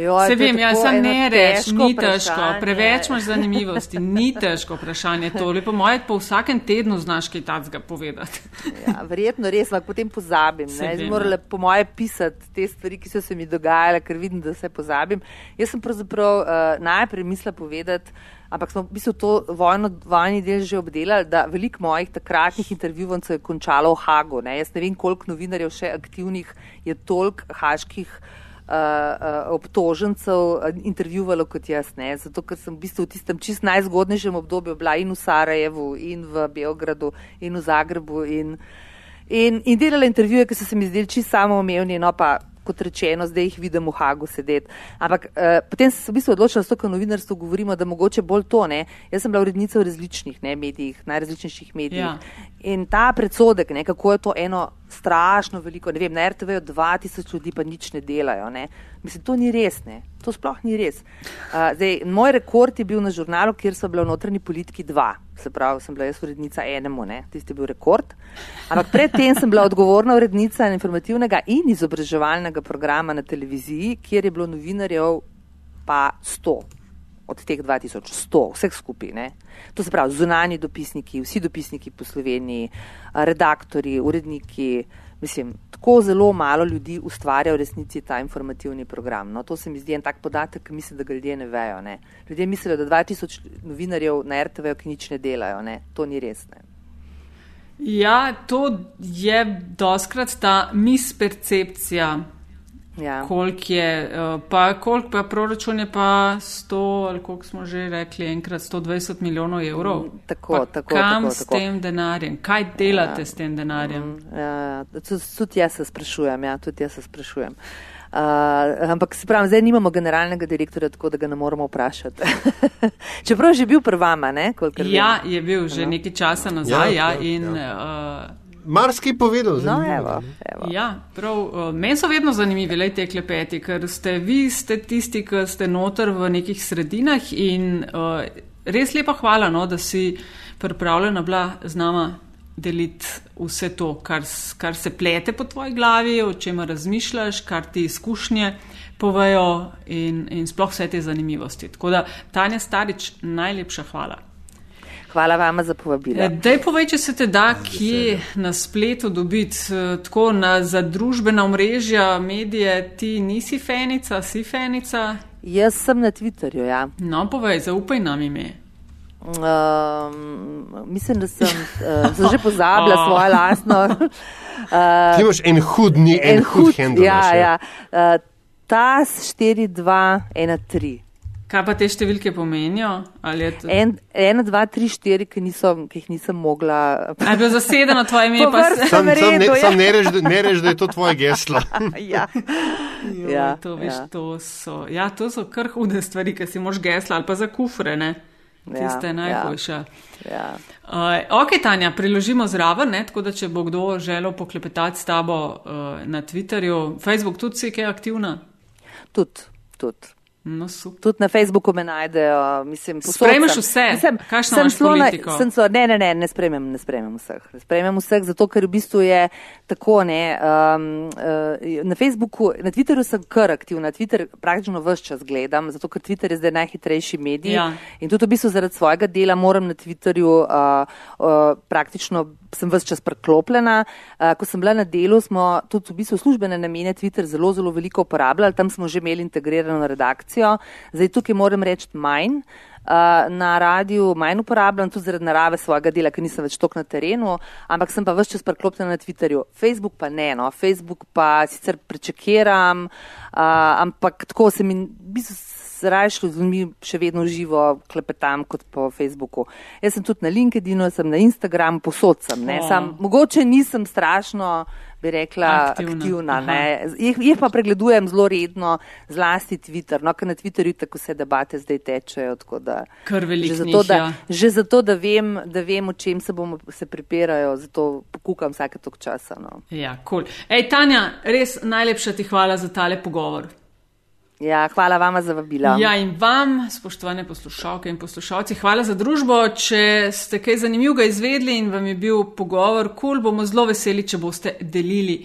[SPEAKER 3] Joj,
[SPEAKER 2] Se vem, ja, sam ne reč, ni težko,
[SPEAKER 3] vprašanje.
[SPEAKER 2] preveč imaš zanimivosti, ni težko vprašanje to. Lepo moje, po vsakem tednu znaš kaj takega povedati.
[SPEAKER 3] Ja, verjetno res, ampak potem pozabim.
[SPEAKER 2] Vem,
[SPEAKER 3] Zdaj morala po moje pisati te stvari, ki so se mi dogajale, ker vidim, da se pozabim. Jaz sem pravzaprav uh, najprej mislila povedati, ampak smo v bistvu to vojno, vojni del že obdelali, da veliko mojih takratnih intervjuvancev je končalo v Hagu. Ne? Jaz ne vem, koliko novinarjev še aktivnih je toliko haških uh, uh, obtožencev uh, intervjuvalo kot jaz. Ne? Zato, ker sem v bistvu v tistem čist najzgodnejšem obdobju bila in v Sarajevu, in v Beogradu, in v Zagrebu. In, in, in delala intervjuje, ki so se mi zdeli čisto samoumevni, no pa kot rečeno, zdaj jih vidim v Hagu sedeti. Ampak uh, potem sem se v bistvu odločila, da o novinarstvu govorimo, da mogoče bolj to. Ne? Jaz sem bila urednica v različnih ne, medijih, najrazličnejših medijih.
[SPEAKER 2] Ja.
[SPEAKER 3] In ta predsodek, ne, kako je to eno strašno veliko, ne vem, na RTV-ju 2000 ljudi pa nič ne delajo. Ne. Mislim, to ni res, ne. to sploh ni res. Uh, zdaj, moj rekord je bil na žurnalu, kjer so bile v notranji politiki dva. Se pravi, sem bila jaz urednica enemu, ne. tisti je bil rekord. Ampak predtem sem bila odgovorna urednica informativnega in izobraževalnega programa na televiziji, kjer je bilo novinarjev pa 100 od teh 2100, vseh skupaj. Ne? To se pravi, zunani dopisniki, vsi dopisniki po Sloveniji, redaktori, uredniki. Mislim, tako zelo malo ljudi ustvarja v resnici ta informativni program. No, to se mi zdi en tak podatek, ki mislim, da ga ljudje ne vejo. Ne? Ljudje mislijo, da 2000 novinarjev na RTV-ju, ki nič ne delajo. Ne? To ni res. Ne?
[SPEAKER 2] Ja, to je doskrat ta mispercepcija,
[SPEAKER 3] Ja.
[SPEAKER 2] koliko je, eh, pa koliko pa proračun je pa 100, ali koliko smo že rekli, enkrat 120 milijonov evrov.
[SPEAKER 3] Mm, tako,
[SPEAKER 2] Pa
[SPEAKER 3] tako,
[SPEAKER 2] Kam
[SPEAKER 3] tako,
[SPEAKER 2] s
[SPEAKER 3] tako.
[SPEAKER 2] tem denarjem? Kaj delate s tem denarjem?
[SPEAKER 3] Ja, tudi, tudi jaz se sprašujem. Ja, tudi jaz se sprašujem. Uh, ampak se pravi, zdaj nimamo generalnega direktorja, tako da ga ne moramo vprašati. Čeprav je že bil pred vama, ne? kolikor vem.
[SPEAKER 2] Ja, je bil že
[SPEAKER 3] Ja.
[SPEAKER 2] nekaj časa nazaj. Ja,
[SPEAKER 1] Ja,
[SPEAKER 2] ja,
[SPEAKER 1] ja,
[SPEAKER 2] in,
[SPEAKER 1] ja.
[SPEAKER 2] uh,
[SPEAKER 1] Marski povedal,
[SPEAKER 3] No,
[SPEAKER 1] zanimivo,
[SPEAKER 3] evo,
[SPEAKER 1] ne.
[SPEAKER 3] evo.
[SPEAKER 2] Ja, prav. Uh, meni so vedno zanimivi le te klepeti, ker ste vi ste tisti, ki ste noter v nekih sredinah in uh, res lepa hvala, no, da si pripravljena bila z nama deliti vse to, kar, kar se plete po tvoji glavi, o čem razmišljaš, kar ti izkušnje povejo in, in sploh vse te zanimivosti. Tako da, Tanja Starič, najlepša hvala.
[SPEAKER 3] Hvala vama za povabilo.
[SPEAKER 2] E, Daj povej, če se te da kje na spletu dobiti, eh, tako na, za družbena omrežja, medije, ti nisi fenica, si fenica.
[SPEAKER 3] Jaz sem na Twitterju. Ja.
[SPEAKER 2] No, povej, zaupaj nam ime.
[SPEAKER 3] Um, mislim, da sem, uh, sem že pozabila
[SPEAKER 2] Oh.
[SPEAKER 3] svoje lastno. Uh,
[SPEAKER 1] Ti imaš en hud, ni en, en hud handle.
[SPEAKER 3] Ja,
[SPEAKER 1] imaš,
[SPEAKER 3] ja. Uh, TAS 4213.
[SPEAKER 2] Kaj pa te številke pomenijo? Ali je to-
[SPEAKER 3] En, ena, dva, tri, štiri, ki, niso, ki jih nisem mogla.
[SPEAKER 2] A je bilo zasedeno tvoje ime? Se-.
[SPEAKER 1] Sam,
[SPEAKER 3] v
[SPEAKER 1] sam, ne,
[SPEAKER 3] redu, ja.
[SPEAKER 1] sam ne reč, da, ne reč, da je to tvoje geslo.
[SPEAKER 3] ja.
[SPEAKER 2] Joj,
[SPEAKER 3] Ja,
[SPEAKER 2] to, veš,
[SPEAKER 3] ja.
[SPEAKER 2] to, so, ja, to so kar hude stvari, ki si moš gesla ali pa za kufre, ne? Tiste
[SPEAKER 3] Ja,
[SPEAKER 2] ja, najboljša.
[SPEAKER 3] Ja.
[SPEAKER 2] Uh, ok, Tanja, priložimo zraven, ne? tako da če bo kdo želel poklepetati s tabo uh, na Twitterju, Facebook tudi si kaj aktivna.
[SPEAKER 3] Tudi, tudi.
[SPEAKER 2] No, super.
[SPEAKER 3] Tudi na Facebooku me najdejo. Mislim, povsod
[SPEAKER 2] Sprejmeš
[SPEAKER 3] sem.
[SPEAKER 2] vse?
[SPEAKER 3] Mislim,
[SPEAKER 2] Kakšno
[SPEAKER 3] sem celo na- sem celo- Ne, ne, ne, ne sprejmem, ne sprejmem vseh. Ne sprejmem vseh, zato ker v bistvu je tako. Ne, um, uh, na Facebooku, na Twitterju sem kar aktivna. Twitter praktično vse čas gledam, zato ker Twitter je zdaj najhitrejši medij.
[SPEAKER 2] Ja.
[SPEAKER 3] In tudi v bistvu zaradi svojega dela moram na Twitterju uh, uh, praktično. Sem vse čas preklopljena. Uh, ko sem bila na delu, smo tudi v bistvu službene namene Twitter zelo, zelo veliko uporabljali. Tam smo že imeli integrirano redakcijo. Zdaj tukaj moram reči manj, na radiju manj uporabljam, tudi zaradi narave svojega dela, ker nisem več tok na terenu, ampak sem pa vse čas preklopljena na Twitterju. Facebook pa ne, no. Facebook pa sicer prečekiram, uh, ampak tako se mi, v bistvu, zrajšlo z ljudmi še vedno živo klepetam kot po Facebooku. Jaz sem tudi na LinkedInu, sem na Instagramu, posod sem. Oh. Sam, mogoče nisem strašno bi rekla, aktivna. aktivna jih, jih pa pregledujem zelo redno, zlasti Twitter. No, ker na Twitterju tako se debate zdaj tečejo.
[SPEAKER 2] Že
[SPEAKER 3] zato, da, ja. že zato, da vem, da vem, o čem se bomo se pripirajo, zato pokukam vsake tok časa. No.
[SPEAKER 2] Ja, cool. Ej, Tanja, res najlepša ti hvala za tale pogovor.
[SPEAKER 3] Ja, hvala vam za vabilo.
[SPEAKER 2] Ja, in vam, spoštovane poslušalke in poslušalci, hvala za družbo. Če ste kaj zanimivega izvedli in vam je bil pogovor kul, cool, bomo zelo veseli, če boste delili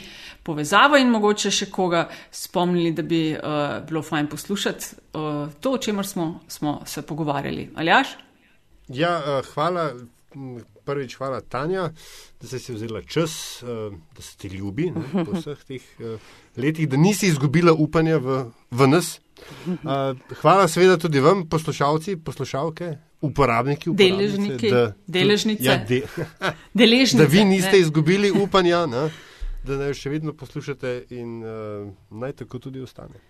[SPEAKER 2] povezavo in mogoče še koga spomnili, da bi uh, bilo fajn poslušati uh, to, o čemer smo, smo se pogovarjali. Aljaš?
[SPEAKER 1] Ja, uh, hvala. Prvič, hvala Tanja, da si vzela čas, da se ti ljubi ne, po vseh teh letih, da nisi izgubila upanja v, v nas. Uh, hvala seveda tudi vam, poslušalci, poslušalke, uporabniki,
[SPEAKER 2] deležniki, da, deležnice. Ja, de,
[SPEAKER 1] da vi niste ne. izgubili upanja, ne, da naj še vedno poslušate in uh, naj tako tudi ostane.